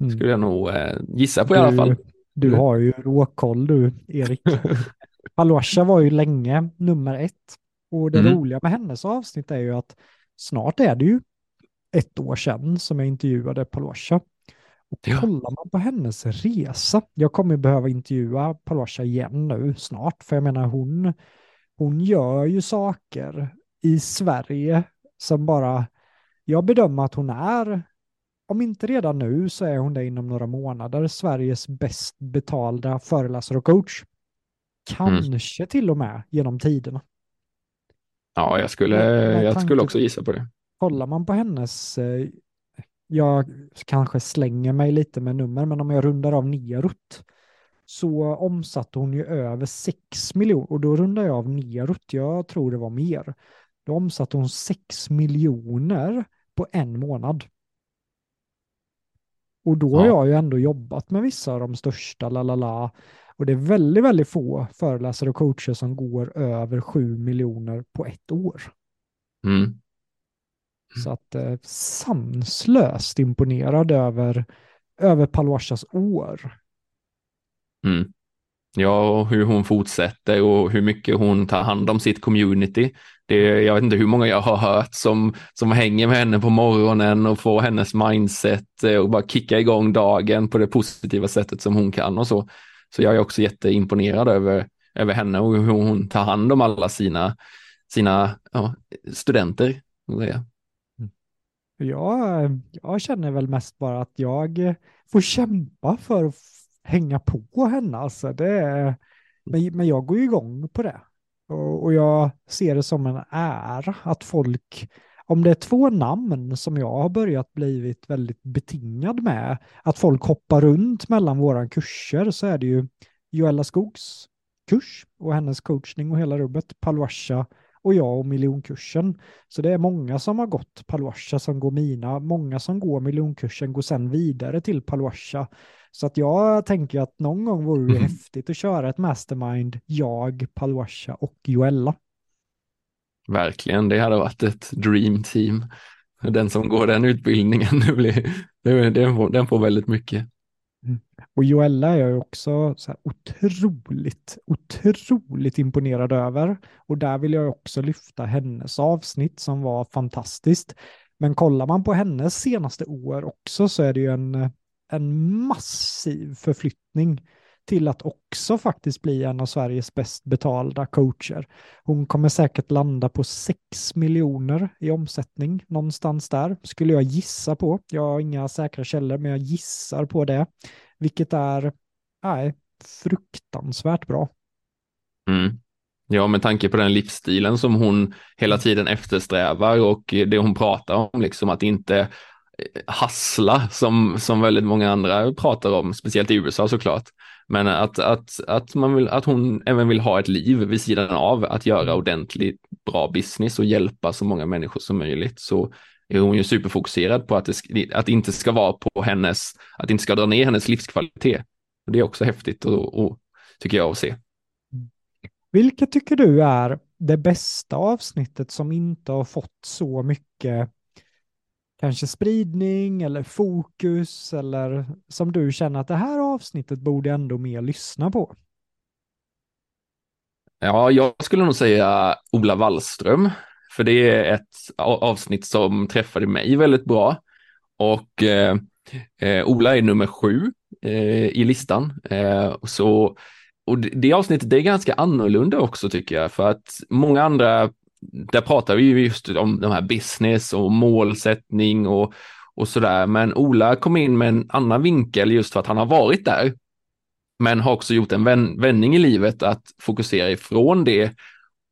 Mm. skulle jag nog eh, gissa på i alla fall. Du Mm. har ju råkoll du, Erik. Palwasha var ju länge nummer ett. Och det Mm. roliga med hennes avsnitt är ju att snart är det ju ett år sedan som jag intervjuade Palwasha. Och Ja. kollar man på hennes resa, jag kommer behöva intervjua Palwasha igen nu snart, för jag menar hon, hon gör ju saker i Sverige som bara, jag bedömer att hon är, om inte redan nu så är hon det inom några månader, Sveriges bäst betalda föreläsare och coach. Kanske till och med genom tiderna. Ja, jag skulle, Med- jag skulle också gissa på det. kollar man på hennes, eh, jag kanske slänger mig lite med nummer, men om jag rundar av nerut så omsatte hon ju över 6 miljoner och då rundar jag av nerut, jag tror det var mer. Då omsatte hon 6 miljoner på en månad. Och då har Ja. jag ju ändå jobbat med vissa av de största, la la la. Och det är väldigt, väldigt få föreläsare och coacher som går över 7 miljoner på ett år. Mm. Så att eh, sanslöst imponerad över, över Palwashas år. Mm. Ja, och hur hon fortsätter och hur mycket hon tar hand om sitt community. Det, jag vet inte hur många jag har hört som, som hänger med henne på morgonen och får hennes mindset eh, och bara kicka igång dagen på det positiva sättet som hon kan och så. Så jag är också jätteimponerad över, över henne och hur hon tar hand om alla sina, sina ja, studenter. Mm. Jag, jag känner väl mest bara att jag får kämpa för att hänga på henne. Alltså det är, men, men jag går ju igång på det. Och, och jag ser det som en ära att folk, om det är två namn som jag har börjat blivit väldigt betingad med, att folk hoppar runt mellan våra kurser så är det ju Joella Skogs kurs och hennes coachning och hela rubbet, Palwasha och jag och miljonkursen. Så det är många som har gått Palwasha som går mina, många som går miljonkursen går sen vidare till Palwasha. Så att jag tänker att någon gång vore det Mhm. häftigt att köra ett mastermind, jag, Palwasha och Joella. Verkligen, det hade varit ett dream team. Den som går den utbildningen, det blir, det, den, får, den får väldigt mycket. Mm. Och Joella är jag också så här otroligt, otroligt imponerad över. Och där vill jag också lyfta hennes avsnitt som var fantastiskt. Men kollar man på hennes senaste år också så är det ju en, en massiv förflyttning till att också faktiskt bli en av Sveriges bäst betalda coacher. Hon kommer säkert landa på 6 miljoner i omsättning någonstans där, skulle jag gissa på. Jag har inga säkra källor, men jag gissar på det, vilket är nej, fruktansvärt bra. Mm. Ja, med tanke på den livsstilen som hon hela tiden eftersträvar och det hon pratar om, liksom att inte hassla som, som väldigt många andra pratar om, speciellt i USA såklart. Men att, att, att, man vill, att hon även vill ha ett liv vid sidan av att göra mm. ordentligt bra business och hjälpa så många människor som möjligt så är hon ju superfokuserad på att det, att det inte ska vara på hennes, att det inte ska dra ner hennes livskvalitet. Och det är också häftigt och, och tycker jag att se. Vilket tycker du är det bästa avsnittet som inte har fått så mycket kanske spridning eller fokus eller som du känner att det här avsnittet borde ändå mer lyssna på? Ja, jag skulle nog säga Ola Wallström, för det är ett avsnitt som träffade mig väldigt bra. Och eh, eh, Ola är nummer sju eh, i listan. Eh, så, och det, det avsnittet det är ganska annorlunda också tycker jag, för att många andra där pratar vi ju just om de här business och målsättning och, och sådär. Men Ola kom in med en annan vinkel just för att han har varit där. Men har också gjort en vändning i livet att fokusera ifrån det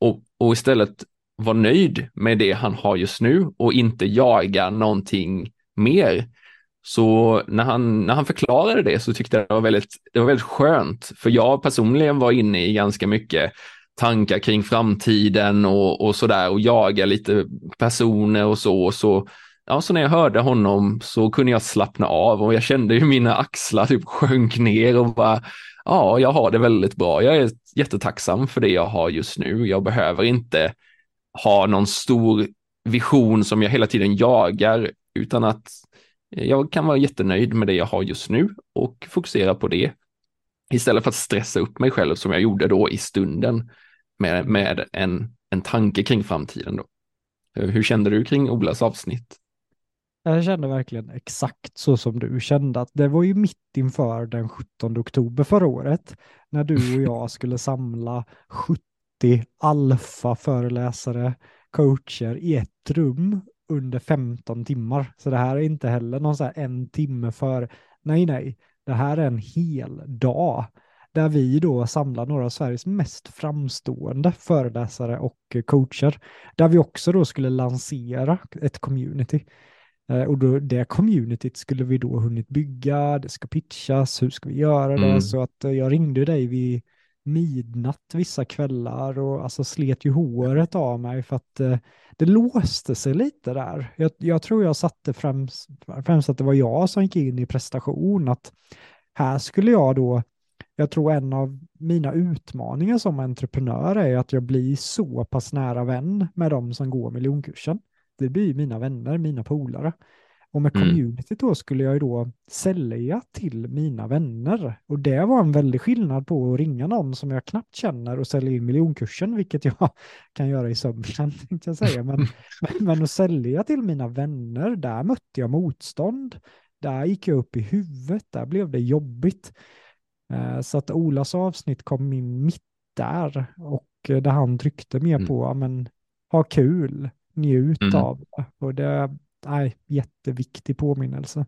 och, och istället vara nöjd med det han har just nu och inte jaga någonting mer. Så när han, när han förklarade det så tyckte jag det var väldigt, det var väldigt skönt, för jag personligen var inne i ganska mycket tankar kring framtiden och, och där och jaga lite personer och så. så ja, så när jag hörde honom så kunde jag slappna av och jag kände hur mina axlar typ sjönk ner och bara, ja, jag har det väldigt bra. Jag är jättetacksam för det jag har just nu. Jag behöver inte ha någon stor vision som jag hela tiden jagar, utan att jag kan vara jättenöjd med det jag har just nu och fokusera på det istället för att stressa upp mig själv som jag gjorde då i stunden med, med en, en tanke kring framtiden. Då. Hur kände du kring Olas avsnitt? Jag kände verkligen exakt så som du kände att det var ju mitt inför den 17 oktober förra året när du och jag skulle samla 70 alfa-föreläsare, coacher i ett rum under 15 timmar. Så det här är inte heller någon så här en timme för, nej nej, det här är en hel dag där vi då samlar några av Sveriges mest framstående föreläsare och coacher, där vi också då skulle lansera ett community. Eh, och då, det communityt skulle vi då hunnit bygga, det ska pitchas, hur ska vi göra det? Mm. Så att eh, jag ringde dig vid midnatt vissa kvällar och alltså slet ju håret av mig för att eh, det låste sig lite där. Jag, jag, tror jag satte främst, främst att det var jag som gick in i prestation, att här skulle jag då jag tror en av mina utmaningar som entreprenör är att jag blir så pass nära vän med de som går miljonkursen. Det blir mina vänner, mina polare. Och med mm. communityt då skulle jag ju då sälja till mina vänner. Och det var en väldig skillnad på att ringa någon som jag knappt känner och sälja in miljonkursen, vilket jag kan göra i sömnen, tänkte jag säga. Men, men, att sälja till mina vänner, där mötte jag motstånd. Där gick jag upp i huvudet, där blev det jobbigt. Eh, så att Olas avsnitt kom in mitt där och eh, där han tryckte mer mm. på, men ha kul, njut mm. av det. Och det är jätteviktig påminnelse.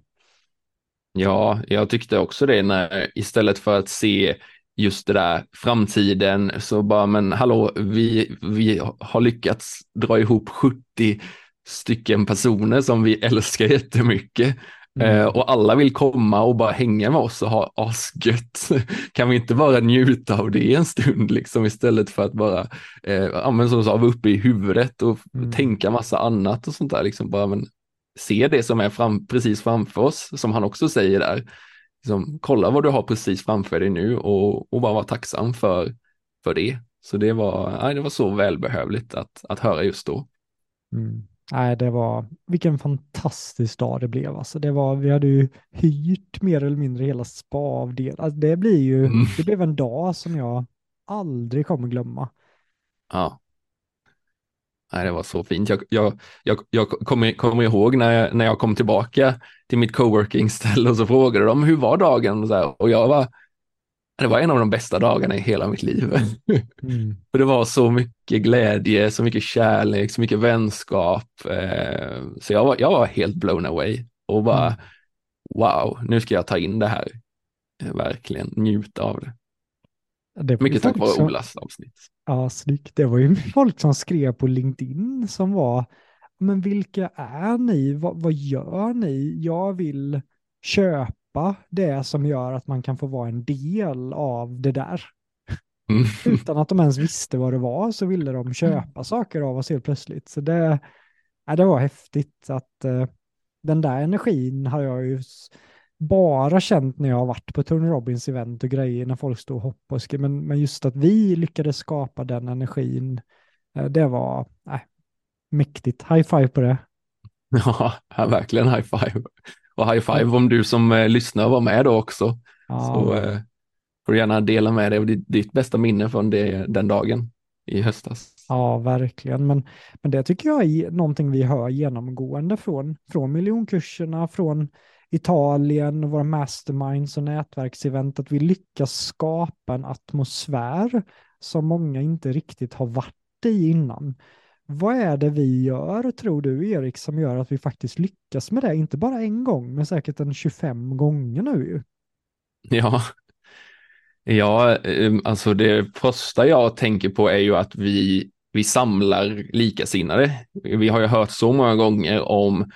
Ja, jag tyckte också det när istället för att se just det där framtiden så bara, men hallå, vi, vi har lyckats dra ihop 70 stycken personer som vi älskar jättemycket Mm. Eh, och alla vill komma och bara hänga med oss och ha asgött. Kan vi inte bara njuta av det en stund liksom istället för att bara, eh, ja, men som du sa, vara uppe i huvudet och mm. tänka massa annat och sånt där. Liksom bara, men, se det som är fram, precis framför oss, som han också säger där. Liksom, kolla vad du har precis framför dig nu och, och bara vara tacksam för, för det. Så det var, nej, det var så välbehövligt att, att höra just då. Mm. Nej, det var, vilken fantastisk dag det blev. Alltså, det var, vi hade ju hyrt mer eller mindre hela spa-avdelningen. Alltså, det blir ju, mm. det blev en dag som jag aldrig kommer glömma. Ja. Nej, det var så fint. Jag, jag, jag, jag kommer, kommer ihåg när jag, när jag kom tillbaka till mitt coworking-ställe och så frågade de hur var dagen och, så här, och jag var det var en av de bästa dagarna i hela mitt liv. Mm. För det var så mycket glädje, så mycket kärlek, så mycket vänskap. Eh, så jag var, jag var helt blown away och bara mm. wow, nu ska jag ta in det här. Eh, verkligen njuta av det. det mycket tack vare Olas avsnitt. Ja, snyggt. Det var ju folk som skrev på LinkedIn som var, men vilka är ni? vad, vad gör ni? Jag vill köpa köpa det som gör att man kan få vara en del av det där. Mm. Utan att de ens visste vad det var så ville de köpa saker av oss helt plötsligt. Så det, ja, det var häftigt att uh, den där energin har jag ju bara känt när jag har varit på Tony Robbins event och grejer när folk står och hoppar och skriver. Men, men just att vi lyckades skapa den energin, uh, det var uh, mäktigt. High five på det. Ja, verkligen high five och high five om du som eh, lyssnar var med då också. Ja. Så eh, får du gärna dela med dig av ditt, ditt bästa minne från det, den dagen i höstas. Ja, verkligen. Men, men det tycker jag är någonting vi hör genomgående från, från miljonkurserna, från Italien och våra masterminds och nätverksevent, att vi lyckas skapa en atmosfär som många inte riktigt har varit i innan. Vad är det vi gör, tror du Erik, som gör att vi faktiskt lyckas med det? Inte bara en gång, men säkert en 25 gånger nu ju. Ja, ja ehm, alltså det första jag tänker på är ju att vi, vi samlar likasinnade. Vi har ju hört så många gånger om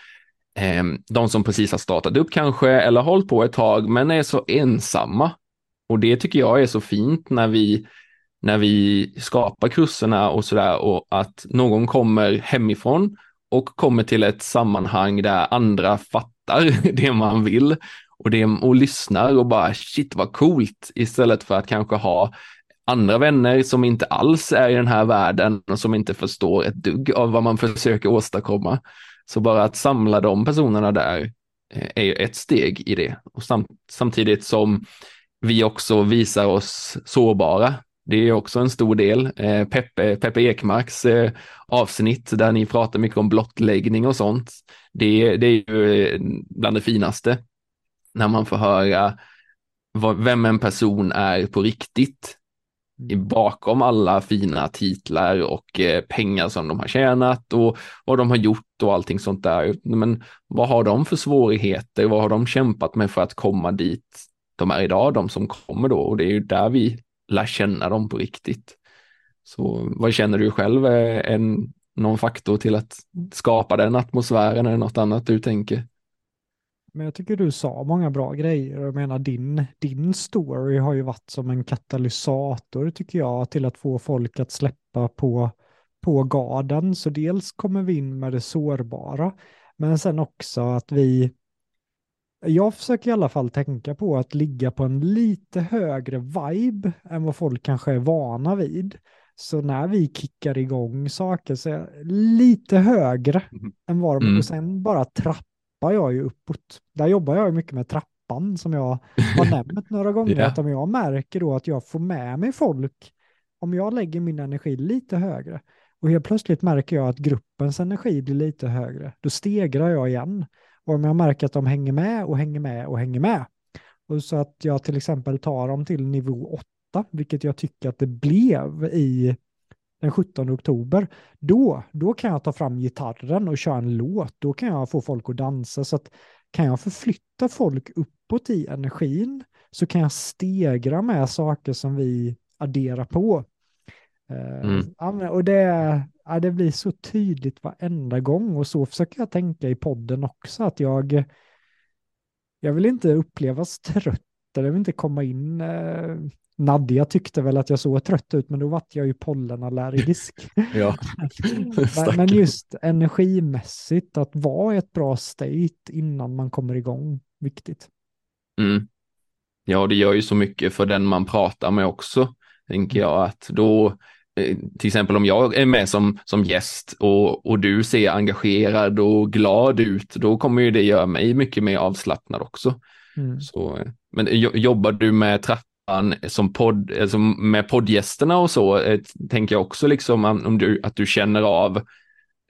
eh, de som precis har startat upp kanske eller hållit på ett tag men är så ensamma. Och det tycker jag är så fint när vi när vi skapar kurserna och sådär och att någon kommer hemifrån och kommer till ett sammanhang där andra fattar det man vill och, det, och lyssnar och bara shit vad coolt istället för att kanske ha andra vänner som inte alls är i den här världen och som inte förstår ett dugg av vad man försöker åstadkomma. Så bara att samla de personerna där eh, är ju ett steg i det. Och samt, samtidigt som vi också visar oss sårbara det är också en stor del. Eh, Peppe, Peppe Ekmarks eh, avsnitt där ni pratar mycket om blottläggning och sånt. Det, det är ju eh, bland det finaste när man får höra vad, vem en person är på riktigt. Bakom alla fina titlar och eh, pengar som de har tjänat och vad de har gjort och allting sånt där. Men vad har de för svårigheter? Vad har de kämpat med för att komma dit de är idag, de som kommer då? Och det är ju där vi lär känna dem på riktigt. Så vad känner du själv är en, någon faktor till att skapa den atmosfären eller något annat du tänker? Men jag tycker du sa många bra grejer. Jag menar din, din story har ju varit som en katalysator tycker jag till att få folk att släppa på, på garden. Så dels kommer vi in med det sårbara, men sen också att vi jag försöker i alla fall tänka på att ligga på en lite högre vibe än vad folk kanske är vana vid. Så när vi kickar igång saker så är lite högre mm. än vad de mm. och sen bara trappar jag ju uppåt. Där jobbar jag mycket med trappan som jag har nämnt några gånger. yeah. Att om jag märker då att jag får med mig folk, om jag lägger min energi lite högre och helt plötsligt märker jag att gruppens energi blir lite högre, då stegrar jag igen. Och om jag märker att de hänger med och hänger med och hänger med, och så att jag till exempel tar dem till nivå 8, vilket jag tycker att det blev i den 17 oktober, då, då kan jag ta fram gitarren och köra en låt. Då kan jag få folk att dansa. Så att kan jag förflytta folk uppåt i energin så kan jag stegra med saker som vi adderar på. Eh, mm. och det, ja, det blir så tydligt varenda gång och så försöker jag tänka i podden också att jag, jag vill inte upplevas trött jag vill inte komma in. Eh, Nadja tyckte väl att jag såg trött ut, men då vart jag ju pollenallergisk. ja. men, men just energimässigt, att vara i ett bra state innan man kommer igång, viktigt. Mm. Ja, det gör ju så mycket för den man pratar med också, tänker jag, att då Eh, till exempel om jag är med som, som gäst och, och du ser engagerad och glad ut, då kommer ju det göra mig mycket mer avslappnad också. Mm. Så, men jobbar du med trappan som podd, alltså med poddgästerna och så, eh, tänker jag också liksom om du, att du känner av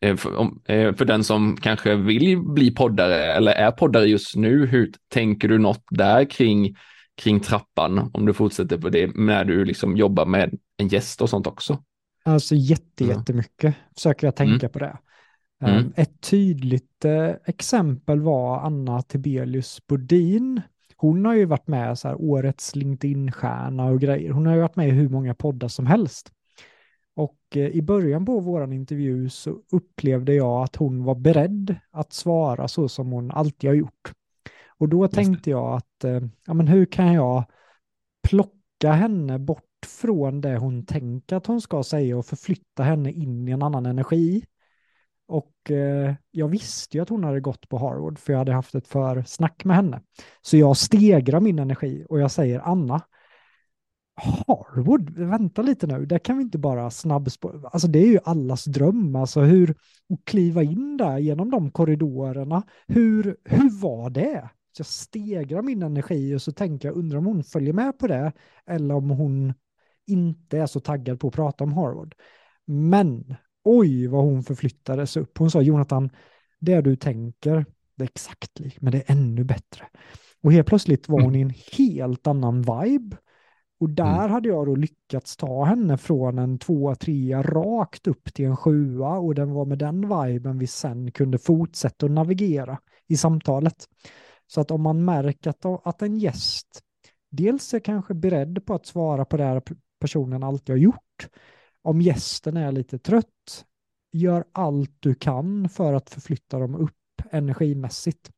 eh, för, om, för den som kanske vill bli poddare eller är poddare just nu, hur tänker du något där kring kring trappan om du fortsätter på det när du liksom jobbar med en gäst och sånt också? Alltså jätte, jättemycket försöker jag tänka mm. på det. Mm. Um, ett tydligt uh, exempel var Anna Tibelius Bodin. Hon har ju varit med så här årets LinkedIn-stjärna och grejer. Hon har ju varit med i hur många poddar som helst. Och uh, i början på vår intervju så upplevde jag att hon var beredd att svara så som hon alltid har gjort. Och då tänkte jag att, uh, ja men hur kan jag plocka henne bort från det hon tänker att hon ska säga och förflytta henne in i en annan energi. Och eh, jag visste ju att hon hade gått på Harvard för jag hade haft ett försnack med henne. Så jag stegrar min energi och jag säger Anna, Harvard, vänta lite nu, där kan vi inte bara snabbspåra. Alltså det är ju allas dröm, alltså hur, att kliva in där genom de korridorerna, hur, hur var det? Så jag stegrar min energi och så tänker jag, undrar om hon följer med på det eller om hon inte är så taggad på att prata om Harvard. Men oj vad hon förflyttades upp. Hon sa Jonathan, det du tänker, det är exakt lik, men det är ännu bättre. Och helt plötsligt var hon mm. i en helt annan vibe. Och där mm. hade jag då lyckats ta henne från en tvåa, trea rakt upp till en sjua och den var med den viben vi sen kunde fortsätta att navigera i samtalet. Så att om man märker att, att en gäst dels är kanske beredd på att svara på det här personen alltid har gjort. Om gästen är lite trött, gör allt du kan för att förflytta dem upp energimässigt.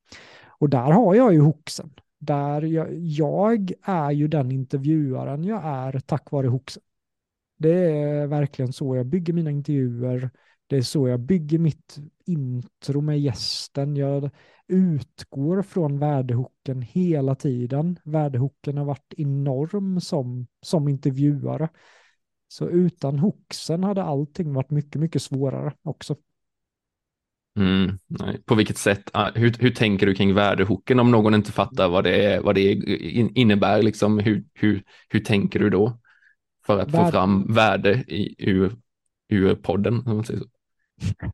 Och där har jag ju hoxen. Där jag, jag är ju den intervjuaren jag är tack vare hoxen. Det är verkligen så jag bygger mina intervjuer. Det är så jag bygger mitt intro med gästen. Jag utgår från värdehooken hela tiden. Värdehooken har varit enorm som, som intervjuare. Så utan hooksen hade allting varit mycket, mycket svårare också. Mm, nej. På vilket sätt, ah, hur, hur tänker du kring värdehooken om någon inte fattar vad det, vad det innebär? Liksom, hur, hur, hur tänker du då för att Värde. få fram värde i, ur, ur podden? Om man säger så?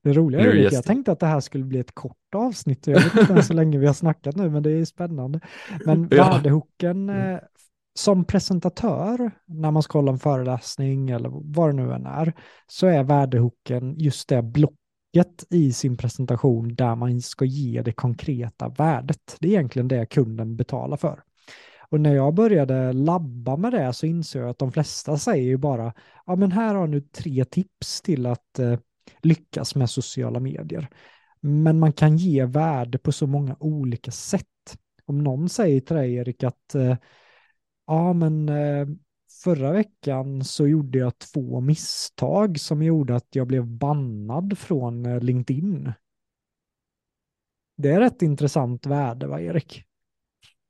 Det roliga är att jag tänkte att det här skulle bli ett kort avsnitt. Jag vet inte så länge vi har snackat nu, men det är spännande. Men ja. värdehooken mm. eh, som presentatör, när man ska hålla en föreläsning eller vad det nu än är, så är värdehooken just det blocket i sin presentation där man ska ge det konkreta värdet. Det är egentligen det kunden betalar för. Och när jag började labba med det så insåg jag att de flesta säger ju bara, ja men här har du tre tips till att eh, lyckas med sociala medier. Men man kan ge värde på så många olika sätt. Om någon säger till dig, Erik, att eh, ja, men eh, förra veckan så gjorde jag två misstag som gjorde att jag blev bannad från eh, LinkedIn. Det är rätt intressant värde, va Erik?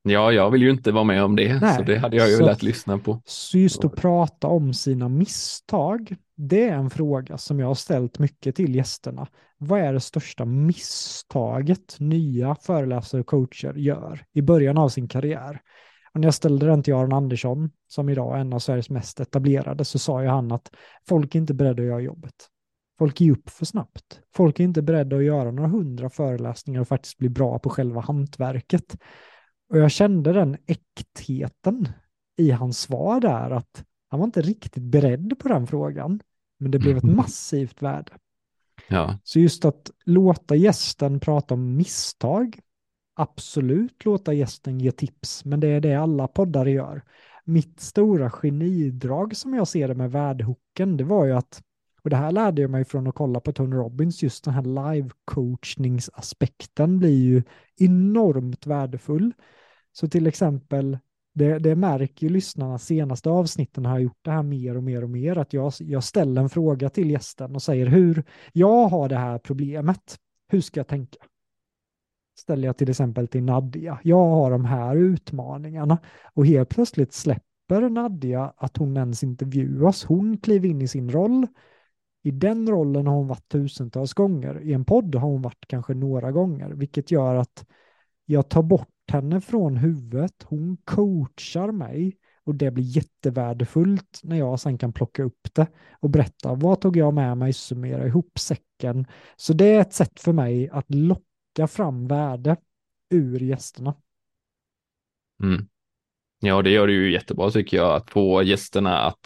Ja, jag vill ju inte vara med om det, Nej, så det hade jag ju lätt lyssna på. Så just att prata om sina misstag, det är en fråga som jag har ställt mycket till gästerna. Vad är det största misstaget nya föreläsare och coacher gör i början av sin karriär? Och när jag ställde den till Aron Andersson, som idag är en av Sveriges mest etablerade, så sa ju han att folk är inte beredda att göra jobbet. Folk ger upp för snabbt. Folk är inte beredda att göra några hundra föreläsningar och faktiskt bli bra på själva hantverket. Och jag kände den äktheten i hans svar där, att han var inte riktigt beredd på den frågan, men det blev ett mm. massivt värde. Ja. Så just att låta gästen prata om misstag, absolut låta gästen ge tips, men det är det alla poddare gör. Mitt stora genidrag som jag ser det med värdehooken, det var ju att, och det här lärde jag mig från att kolla på Tony Robbins, just den här live-coachningsaspekten blir ju enormt värdefull. Så till exempel, det, det märker ju lyssnarna senaste avsnitten har jag gjort det här mer och mer och mer, att jag, jag ställer en fråga till gästen och säger hur, jag har det här problemet, hur ska jag tänka? Ställer jag till exempel till Nadja, jag har de här utmaningarna. Och helt plötsligt släpper Nadja att hon ens intervjuas, hon kliver in i sin roll, i den rollen har hon varit tusentals gånger. I en podd har hon varit kanske några gånger, vilket gör att jag tar bort henne från huvudet. Hon coachar mig och det blir jättevärdefullt när jag sen kan plocka upp det och berätta vad tog jag med mig, summera ihop säcken. Så det är ett sätt för mig att locka fram värde ur gästerna. Mm. Ja, det gör det ju jättebra tycker jag, att få gästerna att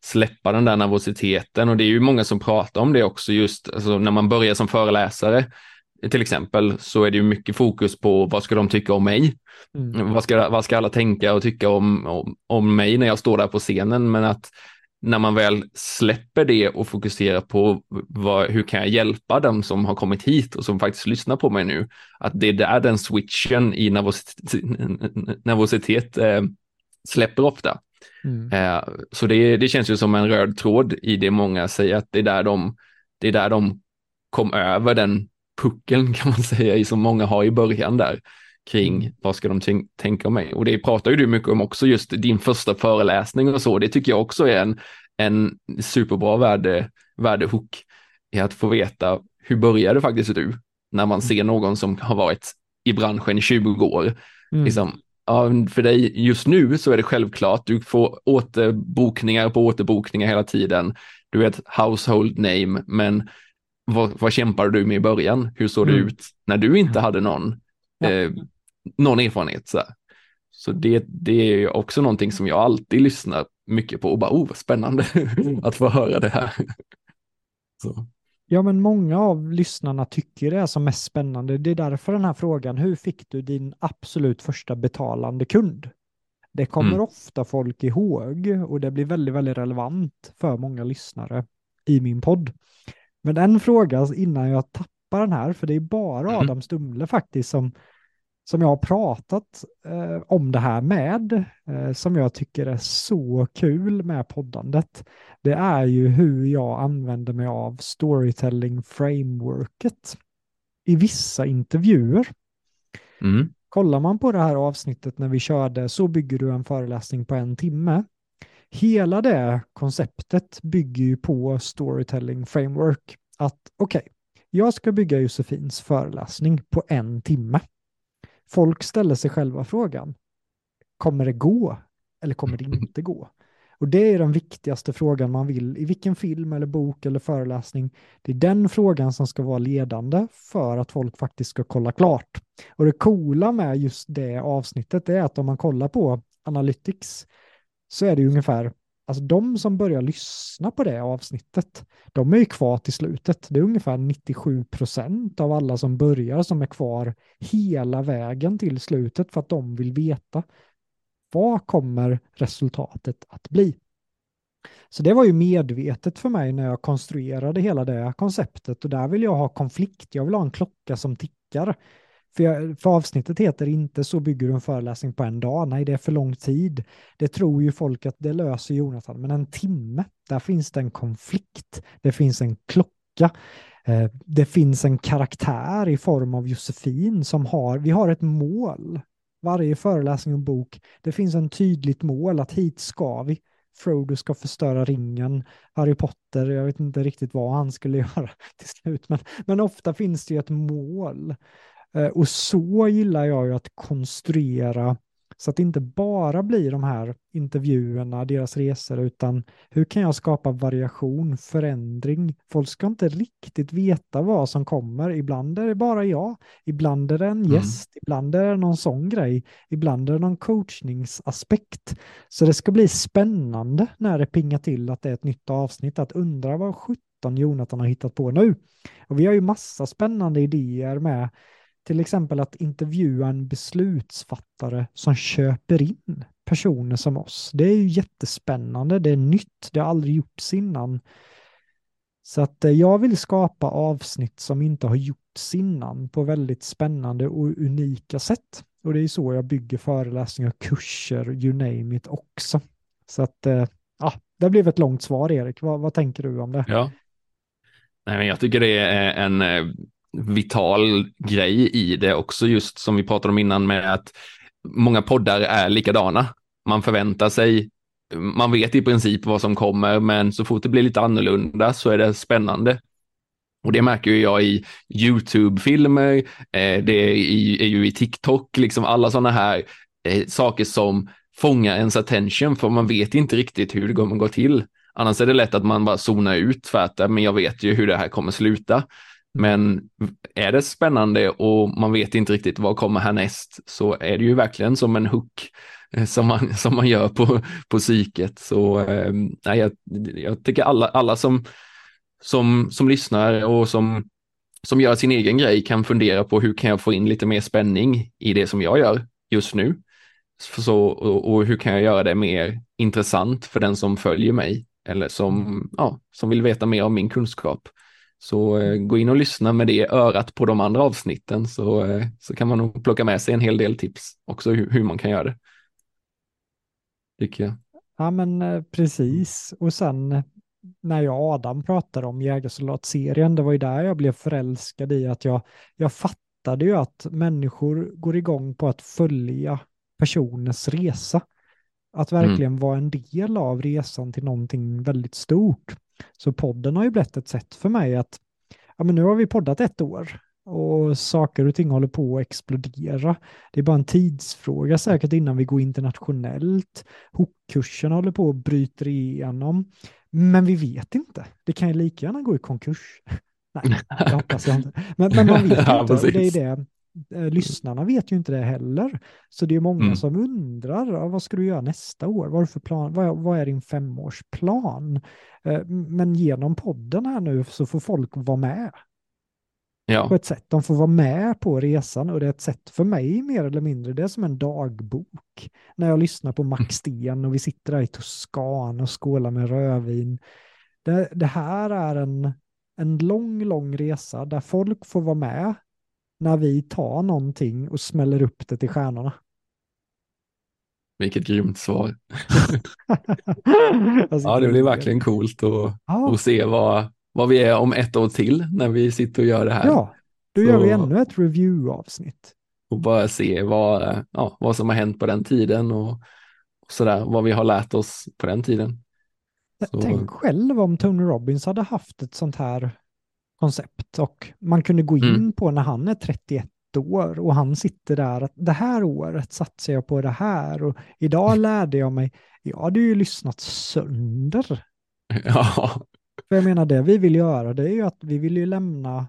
släppa den där nervositeten och det är ju många som pratar om det också just alltså, när man börjar som föreläsare till exempel så är det ju mycket fokus på vad ska de tycka om mig? Mm. Vad, ska, vad ska alla tänka och tycka om, om, om mig när jag står där på scenen? Men att när man väl släpper det och fokuserar på vad, hur kan jag hjälpa dem som har kommit hit och som faktiskt lyssnar på mig nu, att det är där den switchen i nervositet, nervositet eh, släpper ofta. Mm. Eh, så det, det känns ju som en röd tråd i det många säger att det är där de, det är där de kom över den puckeln kan man säga i som många har i början där kring mm. vad ska de tänka om mig? Och det pratar ju du mycket om också, just din första föreläsning och så. Det tycker jag också är en, en superbra värde, värdehook i att få veta hur började faktiskt du när man ser någon som har varit i branschen i 20 år. Mm. Liksom, ja, för dig just nu så är det självklart, du får återbokningar på återbokningar hela tiden. Du är ett household name, men vad, vad kämpade du med i början? Hur såg mm. det ut när du inte hade någon, ja. eh, någon erfarenhet? Så, så det, det är också någonting som jag alltid lyssnar mycket på och bara, oh, vad spännande att få höra det här. Så. Ja, men många av lyssnarna tycker det är som mest spännande. Det är därför den här frågan, hur fick du din absolut första betalande kund? Det kommer mm. ofta folk ihåg och det blir väldigt, väldigt relevant för många lyssnare i min podd. Men en fråga innan jag tappar den här, för det är bara mm. Adam Stumle faktiskt som, som jag har pratat eh, om det här med, eh, som jag tycker är så kul med poddandet. Det är ju hur jag använder mig av storytelling frameworket i vissa intervjuer. Mm. Kollar man på det här avsnittet när vi körde Så bygger du en föreläsning på en timme Hela det konceptet bygger ju på storytelling framework. Att okej, okay, jag ska bygga Josefins föreläsning på en timme. Folk ställer sig själva frågan, kommer det gå eller kommer det inte gå? Och det är den viktigaste frågan man vill i vilken film eller bok eller föreläsning. Det är den frågan som ska vara ledande för att folk faktiskt ska kolla klart. Och det coola med just det avsnittet är att om man kollar på Analytics så är det ungefär, alltså de som börjar lyssna på det avsnittet, de är ju kvar till slutet. Det är ungefär 97 procent av alla som börjar som är kvar hela vägen till slutet för att de vill veta vad kommer resultatet att bli. Så det var ju medvetet för mig när jag konstruerade hela det konceptet och där vill jag ha konflikt. Jag vill ha en klocka som tickar. För, jag, för avsnittet heter inte så bygger du en föreläsning på en dag. Nej, det är för lång tid. Det tror ju folk att det löser Jonathan, men en timme, där finns det en konflikt. Det finns en klocka. Eh, det finns en karaktär i form av Josefin som har, vi har ett mål. Varje föreläsning och bok, det finns en tydligt mål att hit ska vi. Frodo ska förstöra ringen, Harry Potter, jag vet inte riktigt vad han skulle göra till slut, men, men ofta finns det ju ett mål. Eh, och så gillar jag ju att konstruera så att det inte bara blir de här intervjuerna, deras resor, utan hur kan jag skapa variation, förändring? Folk ska inte riktigt veta vad som kommer. Ibland är det bara jag, ibland är det en mm. gäst, mm. ibland är det någon sån grej, ibland är det någon coachningsaspekt. Så det ska bli spännande när det pingar till att det är ett nytt avsnitt, att undra vad 17 Jonathan har hittat på nu. Och vi har ju massa spännande idéer med till exempel att intervjua en beslutsfattare som köper in personer som oss. Det är ju jättespännande, det är nytt, det har aldrig gjorts innan. Så att eh, jag vill skapa avsnitt som inte har gjorts innan på väldigt spännande och unika sätt. Och det är så jag bygger föreläsningar, kurser, you name it också. Så att, eh, ja, det blev ett långt svar Erik. Vad, vad tänker du om det? Ja, Nej, men jag tycker det är en eh, vital grej i det också, just som vi pratade om innan med att många poddar är likadana. Man förväntar sig, man vet i princip vad som kommer, men så fort det blir lite annorlunda så är det spännande. Och det märker ju jag i YouTube-filmer, eh, det är, ju i TikTok, liksom alla sådana här eh, saker som fångar ens attention, för man vet inte riktigt hur det kommer gå till. Annars är det lätt att man bara zonar ut för att men jag vet ju hur det här kommer sluta. Men är det spännande och man vet inte riktigt vad kommer härnäst så är det ju verkligen som en hook eh, som man, som man gör på, på psyket. Så eh, nej, jag, jag tycker alla, alla som, som, som lyssnar och som, som gör sin egen grej kan fundera på hur kan jag få in lite mer spänning i det som jag gör just nu. Så, och, och hur kan jag göra det mer intressant för den som följer mig eller som, ja, som vill veta mer om min kunskap. Så eh, gå in och lyssna med det örat på de andra avsnitten så, eh, så kan man nog plocka med sig en hel del tips också hur, hur man kan göra det. Tycker jag. Ja men eh, precis. Och sen när jag och Adam pratade om Jägarsoldat-serien, det var ju där jag blev förälskad i att jag, jag fattade ju att människor går igång på att följa personers resa. Att mm. verkligen mm. vara en del av resan till någonting väldigt stort. Så podden har ju blivit ett sätt för mig att, ja men nu har vi poddat ett år och saker och ting håller på att explodera. Det är bara en tidsfråga säkert innan vi går internationellt. Hookkursen håller på att bryta igenom. Men vi vet inte. Det kan ju lika gärna gå i konkurs. Nej, det hoppas jag inte. Men, men man vet inte. Ja, det är det lyssnarna vet ju inte det heller. Så det är många mm. som undrar, vad ska du göra nästa år? Vad för plan? Vad, vad är din femårsplan? Eh, men genom podden här nu så får folk vara med. Ja. På ett sätt. De får vara med på resan och det är ett sätt för mig mer eller mindre. Det är som en dagbok. När jag lyssnar på Max Sten och vi sitter där i Toscan och skålar med rödvin. Det, det här är en, en lång, lång resa där folk får vara med när vi tar någonting och smäller upp det till stjärnorna. Vilket grymt svar. alltså, ja, det blir verkligen coolt att, ja. att se vad, vad vi är om ett år till när vi sitter och gör det här. Ja, då gör vi ännu ett review-avsnitt. Och bara se vad, ja, vad som har hänt på den tiden och, och sådär, vad vi har lärt oss på den tiden. Så. Tänk själv om Tony Robbins hade haft ett sånt här koncept och man kunde gå in mm. på när han är 31 år och han sitter där att det här året satsar jag på det här och idag lärde jag mig, jag hade ju lyssnat sönder. Ja. För jag menar det vi vill göra det är ju att vi vill ju lämna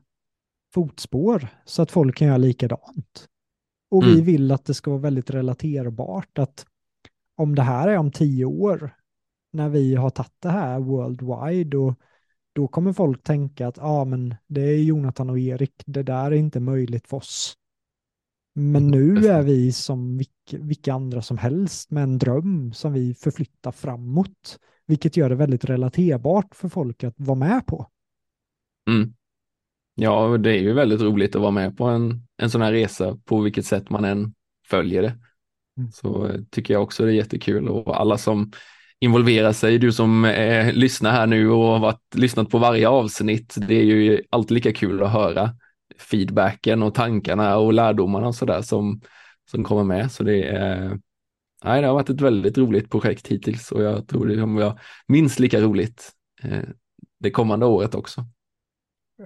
fotspår så att folk kan göra likadant. Och mm. vi vill att det ska vara väldigt relaterbart att om det här är om tio år när vi har tagit det här worldwide och då kommer folk tänka att ah, men det är Jonathan och Erik, det där är inte möjligt för oss. Men mm, nu är vi som vilka, vilka andra som helst med en dröm som vi förflyttar framåt, vilket gör det väldigt relaterbart för folk att vara med på. Mm. Ja, det är ju väldigt roligt att vara med på en, en sån här resa på vilket sätt man än följer det. Mm. Så eh, tycker jag också det är jättekul och alla som involvera sig. Du som eh, lyssnar här nu och har varit, lyssnat på varje avsnitt, det är ju alltid lika kul att höra feedbacken och tankarna och lärdomarna och sådär som, som kommer med. Så det, är, nej, det har varit ett väldigt roligt projekt hittills och jag tror det kommer vara minst lika roligt eh, det kommande året också.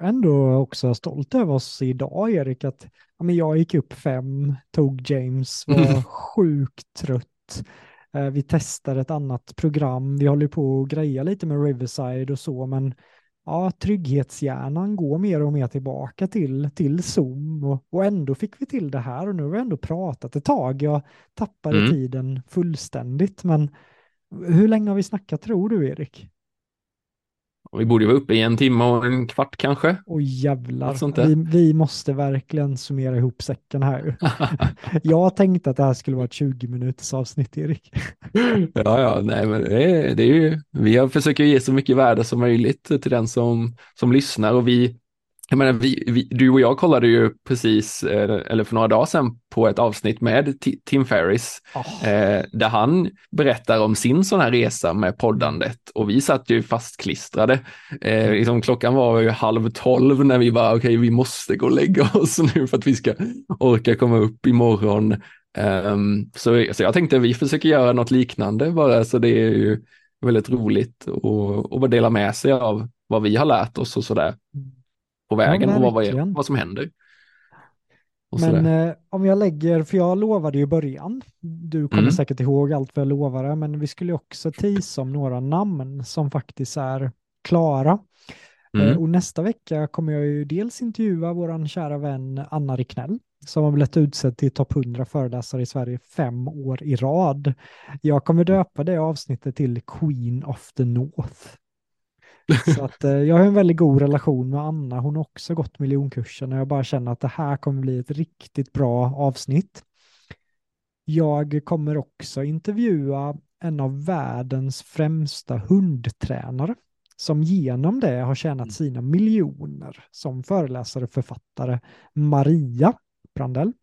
Ändå också stolt över oss idag, Erik, att ja, men jag gick upp fem, tog James, var sjukt trött Eh, vi testar ett annat program. Vi håller på att greja lite med Riverside och så, men ja, trygghetshjärnan går mer och mer tillbaka till, till Zoom och, och ändå fick vi till det här och nu har vi ändå pratat ett tag. Jag tappade mm. tiden fullständigt, men hur länge har vi snackat tror du, Erik? Vi borde vara uppe i en timme och en kvart kanske. Oj jävlar, vi, vi, måste verkligen summera ihop säcken här. jag tänkte att det här skulle vara ett 20 minuters avsnitt, Erik. ja, ja, nej, men det är, det är ju, vi försöker ge så mycket värde som möjligt till den som, som lyssnar och vi jag menar, vi, vi, du och jag kollade ju precis, eh, eller för några dagar sedan, på ett avsnitt med Tim Ferris, oh. eh, där han berättar om sin sån här resa med poddandet och vi satt ju fastklistrade. Eh, liksom, klockan var ju halv tolv när vi bara, okej, okay, vi måste gå och lägga oss nu för att vi ska orka komma upp imorgon. Um, så, så jag tänkte vi försöker göra något liknande bara, så det är ju väldigt roligt att dela med sig av vad vi har lärt oss och sådär. Mm på vägen ja, och vad, är, vad som händer. men eh, om jag lägger, för jag lovade ju i början, du kommer mm. säkert ihåg allt vad jag lovade, men vi skulle också tisa om några namn som faktiskt är klara. Mm. Eh, och nästa vecka kommer jag ju dels intervjua vår kära vän Anna Riknell, som har blivit utsedd till topp 100 föreläsare i Sverige fem år i rad. Jag kommer döpa det avsnittet till Queen of the North. Så att, eh, jag har en väldigt god relation med Anna. Hon har också gått miljonkursen och jag bara känner att det här kommer bli ett riktigt bra avsnitt. Jag kommer också intervjua en av världens främsta hundtränare som genom det har tjänat mm. sina miljoner som föreläsare och författare, Maria Brandell.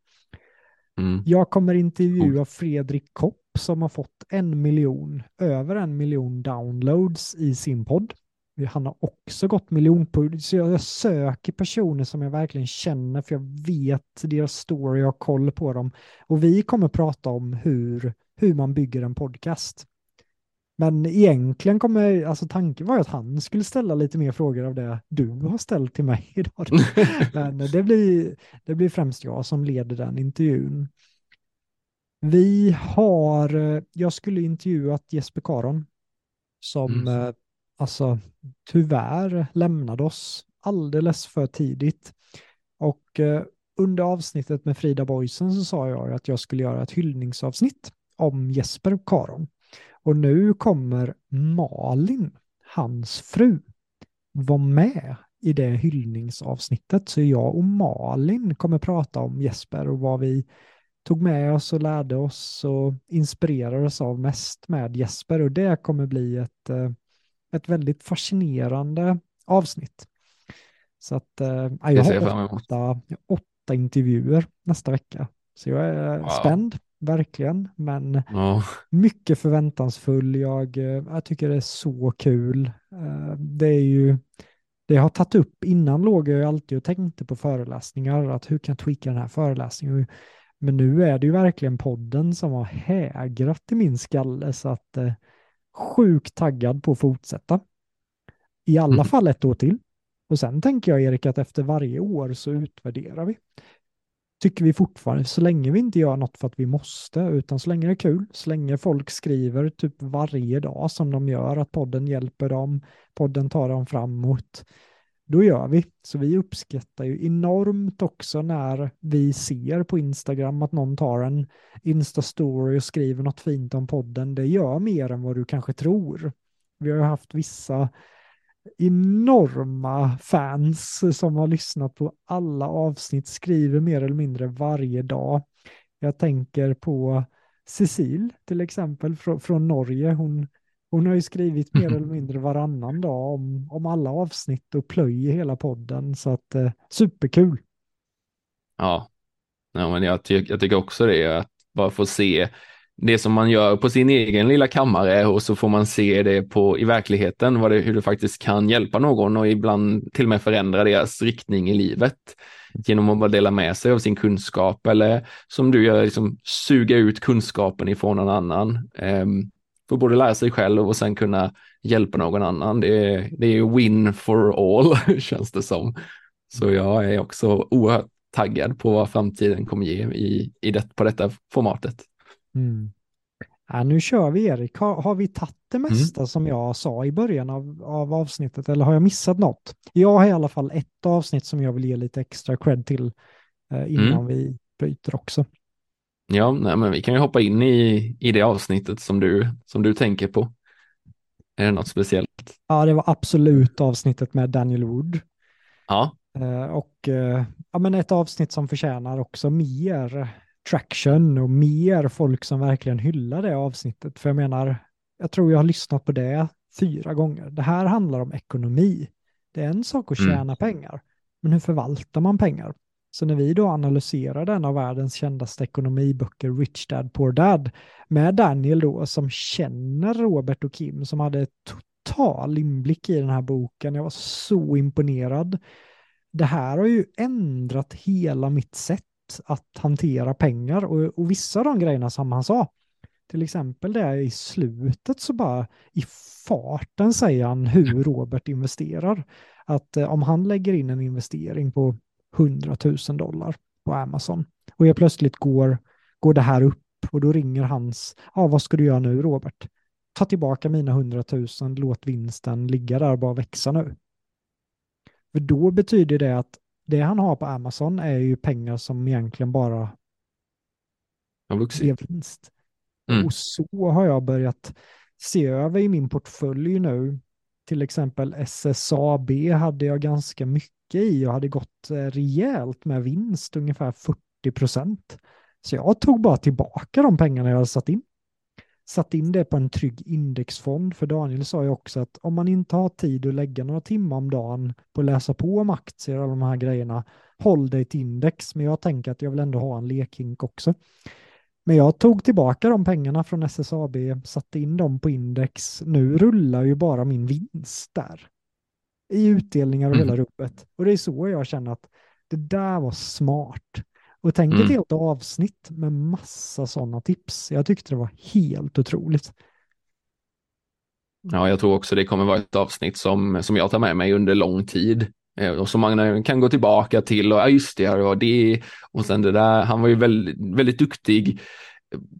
Mm. Jag kommer intervjua Fredrik Kopp som har fått en miljon, över en miljon downloads i sin podd. Han har också gått miljonpodd, så jag söker personer som jag verkligen känner, för jag vet deras story, jag har koll på dem. Och vi kommer prata om hur, hur man bygger en podcast. Men egentligen kommer, alltså tanken var ju att han skulle ställa lite mer frågor av det du har ställt till mig idag. Men det blir, det blir främst jag som leder den intervjun. Vi har, jag skulle intervjuat Jesper Karon som mm. Alltså tyvärr lämnade oss alldeles för tidigt. Och eh, under avsnittet med Frida Boysen så sa jag att jag skulle göra ett hyllningsavsnitt om Jesper och Karon. Och nu kommer Malin, hans fru, vara med i det hyllningsavsnittet. Så jag och Malin kommer prata om Jesper och vad vi tog med oss och lärde oss och inspirerades av mest med Jesper. Och det kommer bli ett, eh, ett väldigt fascinerande avsnitt. Så att äh, jag har åtta, åtta intervjuer nästa vecka. Så jag är wow. spänd verkligen. Men oh. mycket förväntansfull. Jag, eh, jag tycker det är så kul. Eh, det är ju, det jag har tagit upp innan låg jag alltid och tänkte på föreläsningar, att hur kan jag tweaka den här föreläsningen? Men nu är det ju verkligen podden som har hägrat i min skalle så att eh, sjukt taggad på att fortsätta. I alla mm. fall ett år till. Och sen tänker jag Erik att efter varje år så utvärderar vi tycker vi fortfarande, så länge vi inte gör något för att vi måste, utan så länge det är kul, så länge folk skriver typ varje dag som de gör, att podden hjälper dem, podden tar dem framåt, då gör vi. Så vi uppskattar ju enormt också när vi ser på Instagram att någon tar en Insta-story och skriver något fint om podden. Det gör mer än vad du kanske tror. Vi har haft vissa enorma fans som har lyssnat på alla avsnitt, skriver mer eller mindre varje dag. Jag tänker på Cecil till exempel från, från Norge. Hon, hon har ju skrivit mer eller mindre varannan dag om, om alla avsnitt och plöj i hela podden. Så att eh, superkul. Ja, ja men jag, ty jag tycker också det, att bara få se det som man gör på sin egen lilla kammare och så får man se det på, i verkligheten, vad det, hur det faktiskt kan hjälpa någon och ibland till och med förändra deras riktning i livet genom att bara dela med sig av sin kunskap eller som du gör, liksom, suga ut kunskapen ifrån någon annan. Um, för både lära sig själv och sen kunna hjälpa någon annan. Det är, det är win for all, känns det som. Så jag är också oerhört taggad på vad framtiden kommer ge i, i det, på detta formatet. Mm. Ja, nu kör vi Erik. Har, har vi tagit det mm. mesta mm. som jag sa i början av, av avsnittet eller har jag missat något? Jag har i alla fall ett avsnitt som jag vill ge lite extra cred till eh, innan mm. vi bryter också. Ja, nej, men vi kan ju hoppa in i, i det avsnittet som du, som du tänker på. Är det något speciellt? Ja, det var absolut avsnittet med Daniel Wood. Ja. Eh, och eh, ja, men ett avsnitt som förtjänar också mer traction och mer folk som verkligen hyllar det avsnittet. För jag menar, jag tror jag har lyssnat på det fyra gånger. Det här handlar om ekonomi. Det är en sak att mm. tjäna mm. pengar, men hur förvaltar man pengar? Så när vi då analyserar den av världens kändaste ekonomiböcker, Rich Dad Poor Dad, med Daniel då som känner Robert och Kim, som hade total inblick i den här boken. Jag var så imponerad. Det här har ju ändrat hela mitt sätt att hantera pengar och, och vissa av de grejerna som han sa, till exempel det i slutet så bara i farten säger han hur Robert investerar. Att eh, om han lägger in en investering på 100 000 dollar på Amazon och jag plötsligt går, går det här upp och då ringer hans, ja vad ska du göra nu Robert? Ta tillbaka mina 100 000, låt vinsten ligga där och bara växa nu. För då betyder det att det han har på Amazon är ju pengar som egentligen bara har vuxit. vinst. Mm. Och så har jag börjat se över i min portfölj nu. Till exempel SSAB hade jag ganska mycket i och hade gått eh, rejält med vinst, ungefär 40 procent. Så jag tog bara tillbaka de pengarna jag hade satt in. Satt in det på en trygg indexfond, för Daniel sa ju också att om man inte har tid att lägga några timmar om dagen på att läsa på om aktier och de här grejerna, håll dig till index. Men jag tänker att jag vill ändå ha en lekhink också. Men jag tog tillbaka de pengarna från SSAB, satte in dem på index. Nu rullar ju bara min vinst där. I utdelningar och mm. hela rubbet. Och det är så jag känner att det där var smart. Och tänk mm. ett helt avsnitt med massa sådana tips. Jag tyckte det var helt otroligt. Ja, jag tror också det kommer vara ett avsnitt som, som jag tar med mig under lång tid Eh, och som man kan gå tillbaka till och ja, just det, och det och sen det där. Han var ju väldigt, väldigt duktig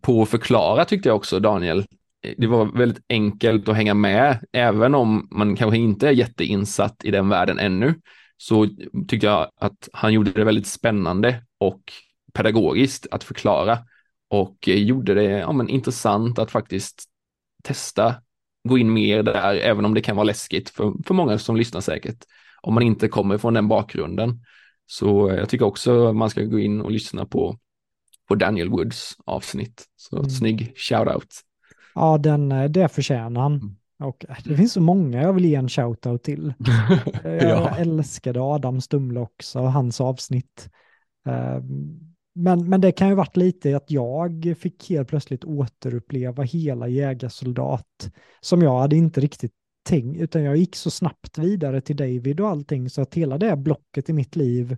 på att förklara tyckte jag också, Daniel. Eh, det var väldigt enkelt att hänga med, även om man kanske inte är jätteinsatt i den världen ännu så tyckte jag att han gjorde det väldigt spännande och pedagogiskt att förklara och eh, gjorde det ja, men intressant att faktiskt testa, gå in mer där, även om det kan vara läskigt för, för många som lyssnar säkert, om man inte kommer från den bakgrunden. Så eh, jag tycker också man ska gå in och lyssna på, på Daniel Woods avsnitt. Så mm. snygg shout-out. Ja, den, eh, det förtjänar han. Mm. Och äh, det finns så många jag vill ge en shoutout till. Jag ja. älskade Adam Stumle också, hans avsnitt. Men, men det kan ju varit lite att jag fick helt plötsligt återuppleva hela jägarsoldat som jag hade inte riktigt tänkt, utan jag gick så snabbt vidare till David och allting så att hela det blocket i mitt liv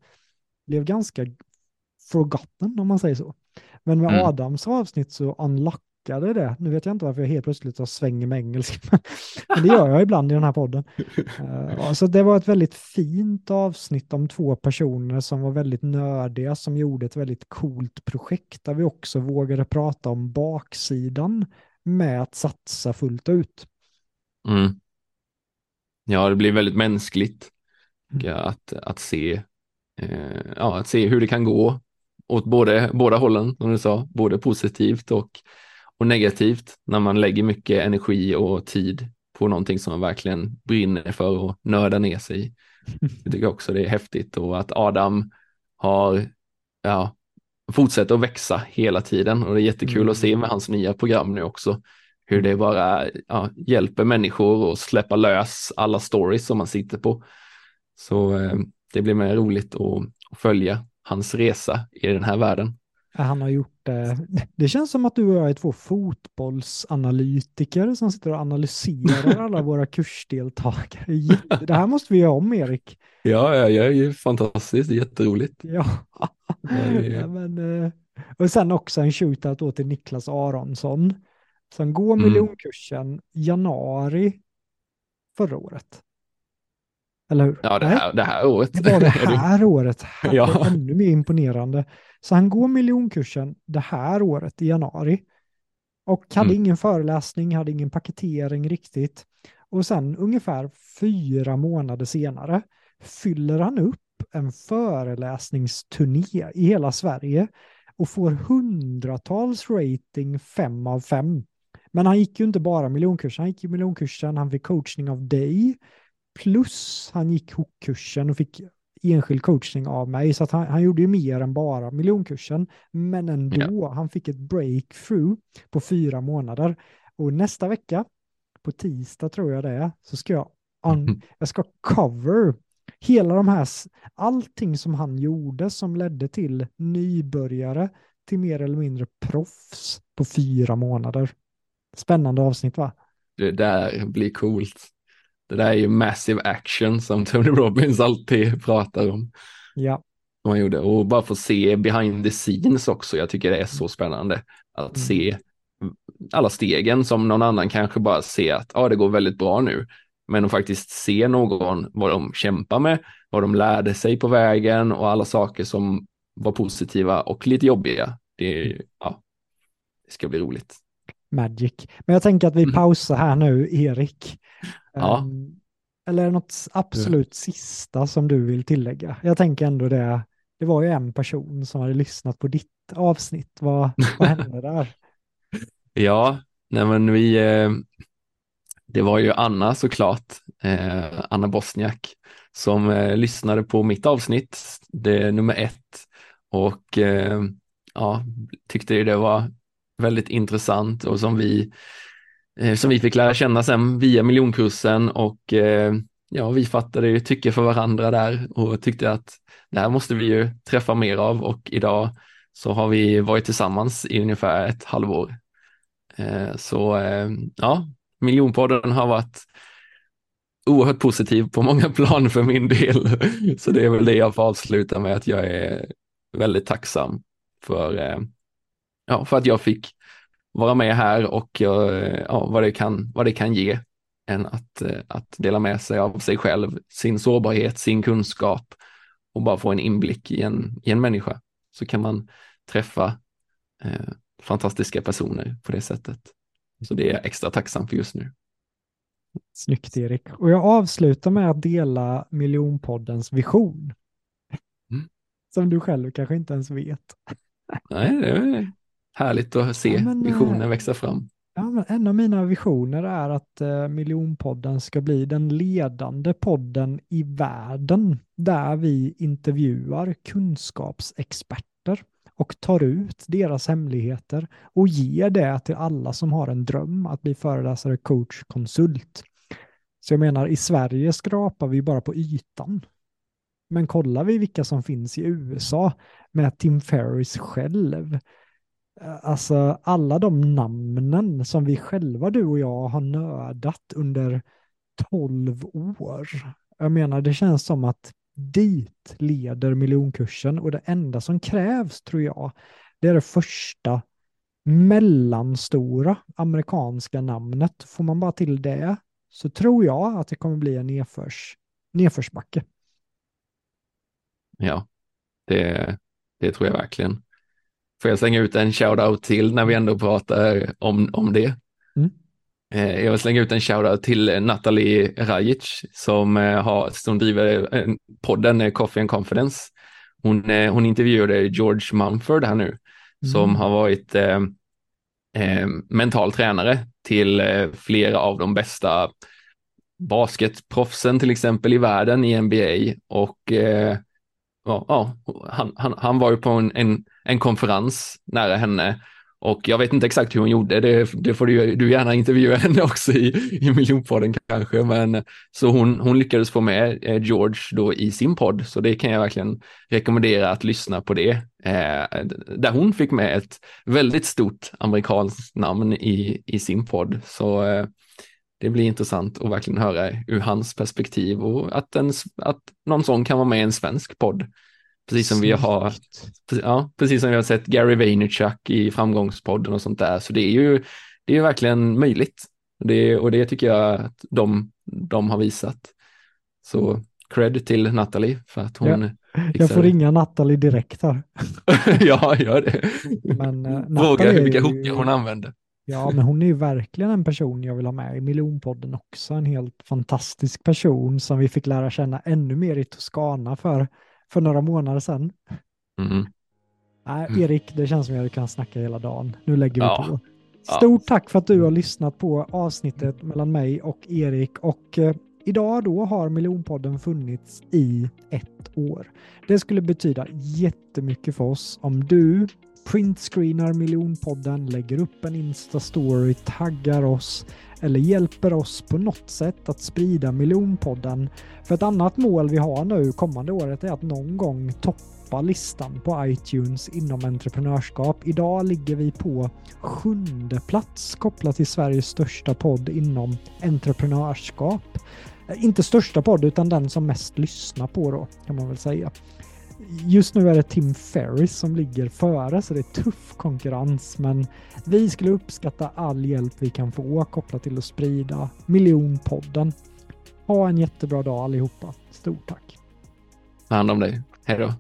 blev ganska forgotten om man säger så. Men med mm. Adams avsnitt så unlock lockade det. Nu vet jag inte varför jag helt plötsligt har svänger med engelska, men det gör jag ibland i den här podden. Uh, så det var ett väldigt fint avsnitt om två personer som var väldigt nördiga, som gjorde ett väldigt coolt projekt där vi också vågade prata om baksidan med att satsa fullt ut. Mm. Ja, det blir väldigt mänskligt mm. att, att, se, eh, ja, att se hur det kan gå åt både, båda hållen, som du sa, både positivt och och negativt när man lägger mycket energi och tid på någonting som man verkligen brinner för och nördar ner sig i. Jag tycker också det är häftigt och att Adam har, ja, fortsätter att växa hela tiden och det är jättekul mm. att se med hans nya program nu också hur det bara ja, hjälper människor att släppa lös alla stories som man sitter på. Så eh, det blir mer roligt att, att följa hans resa i den här världen. Han har gjort eh, det. känns som att du och jag är två fotbollsanalytiker som sitter och analyserar alla våra kursdeltagare. Det här måste vi göra om, Erik. Ja, ja, ja, är fantastiskt, det är jätteroligt. Ja. ja men, eh, och sen också en shootout då till Niklas Aronsson. Som går mm. miljonkursen januari förra året. Eller hur? Ja, det här, det här året. Det var det här året. ja. Ännu mer imponerande. Så han går miljonkursen det här året i januari. Och hade mm. ingen föreläsning, hade ingen paketering riktigt. Och sen ungefär fyra månader senare fyller han upp en föreläsningsturné i hela Sverige och får hundratals rating fem av fem. Men han gick ju inte bara miljonkursen, han gick ju miljonkursen, han fick coachning av dig, plus han gick hookkursen och fick enskild coachning av mig. Så han, han gjorde ju mer än bara miljonkursen. Men ändå, ja. han fick ett breakthrough på fyra månader. Och nästa vecka, på tisdag tror jag det är, så ska jag, un, jag ska cover hela de här, allting som han gjorde som ledde till nybörjare till mer eller mindre proffs på fyra månader. Spännande avsnitt va? Det där blir coolt. Det där är ju massive action som Tony Robbins alltid pratar om. Ja. Man gjorde. Och bara få se behind the scenes också. Jag tycker det är så spännande att mm. se alla stegen som någon annan kanske bara ser att ah, det går väldigt bra nu. Men att faktiskt se någon vad de kämpar med, vad de lärde sig på vägen och alla saker som var positiva och lite jobbiga. Det, ja, det ska bli roligt. Magic. Men jag tänker att vi mm. pausar här nu, Erik. Ja. Um, Eller är det något absolut sista som du vill tillägga? Jag tänker ändå det, det var ju en person som hade lyssnat på ditt avsnitt. Vad, vad hände där? Ja, nej men vi, eh, det var ju Anna såklart, eh, Anna Bosniak, som eh, lyssnade på mitt avsnitt, det är nummer ett, och ja, tyckte det var väldigt intressant och som vi, eh, som vi fick lära känna sen via miljonkursen och eh, ja, vi fattade ju tycke för varandra där och tyckte att det här måste vi ju träffa mer av och idag så har vi varit tillsammans i ungefär ett halvår. Eh, så eh, ja, miljonpodden har varit oerhört positiv på många plan för min del. Så det är väl det jag får avsluta med att jag är väldigt tacksam för, eh, ja, för att jag fick vara med här och ja, vad, det kan, vad det kan ge än att, eh, att dela med sig av sig själv, sin sårbarhet, sin kunskap och bara få en inblick i en, i en människa. Så kan man träffa eh, fantastiska personer på det sättet. Så det är jag extra tacksam för just nu. Snyggt Erik. Och jag avslutar med att dela miljonpoddens vision. Mm. Som du själv kanske inte ens vet. Nej, det är härligt att se ja, men, visionen eh, växa fram. Ja, men en av mina visioner är att eh, miljonpodden ska bli den ledande podden i världen där vi intervjuar kunskapsexperter och tar ut deras hemligheter och ger det till alla som har en dröm att bli föreläsare, coach, konsult. Så jag menar, i Sverige skrapar vi bara på ytan. Men kollar vi vilka som finns i USA med Tim Ferris själv, Eh, alltså alla de namnen som vi själva, du och jag, har nördat under tolv år. Jag menar, det känns som att dit leder miljonkursen och det enda som krävs tror jag, det är det första mellanstora amerikanska namnet. Får man bara till det så tror jag att det kommer bli en nedförs, nedförsbacke. Ja, det, det tror jag verkligen. Får jag slänga ut en shout-out till när vi ändå pratar om, om det? Mm. Eh, jag vill slänga ut en shoutout till Natalie Rajic som, eh, har, som driver podden eh, Coffee and Confidence. Hon, hon intervjuade George Mumford här nu mm. som har varit eh, mental tränare till eh, flera av de bästa basketproffsen till exempel i världen i NBA och eh, ja, ja. Han, han, han, var ju på en, en, en konferens nära henne. Och jag vet inte exakt hur hon gjorde, det, det får du, du gärna intervjua henne också i, i miljonpodden kanske, men så hon, hon lyckades få med eh, George då i sin podd, så det kan jag verkligen rekommendera att lyssna på det. Eh, där hon fick med ett väldigt stort amerikanskt namn i, i sin podd, så eh, det blir intressant att verkligen höra ur hans perspektiv och att, en, att någon sån kan vara med i en svensk podd. Precis som vi har, ja, precis som vi har sett Gary Vaynerchuk i framgångspodden och sånt där. Så det är ju, det är ju verkligen möjligt. Det, och det tycker jag att de, de har visat. Så cred till Natalie för att hon ja, Jag får ringa Natalie direkt här. ja, gör det. Men, uh, Fråga vilka hookar hon använder. Ja, men hon är ju verkligen en person jag vill ha med i miljonpodden också. En helt fantastisk person som vi fick lära känna ännu mer i Toscana för för några månader sedan. Mm. Nej, Erik, det känns som att jag kan snacka hela dagen. Nu lägger vi ja. på. Stort ja. tack för att du har lyssnat på avsnittet mellan mig och Erik och eh, idag då har miljonpodden funnits i ett år. Det skulle betyda jättemycket för oss om du printscreenar miljonpodden, lägger upp en Insta-story, taggar oss eller hjälper oss på något sätt att sprida miljonpodden. För ett annat mål vi har nu kommande året är att någon gång toppa listan på iTunes inom entreprenörskap. Idag ligger vi på sjunde plats kopplat till Sveriges största podd inom entreprenörskap. Eh, inte största podd utan den som mest lyssnar på då kan man väl säga. Just nu är det Tim Ferris som ligger före så det är tuff konkurrens men vi skulle uppskatta all hjälp vi kan få kopplat till att sprida miljonpodden. Ha en jättebra dag allihopa. Stort tack. Ta hand om dig. Hej då.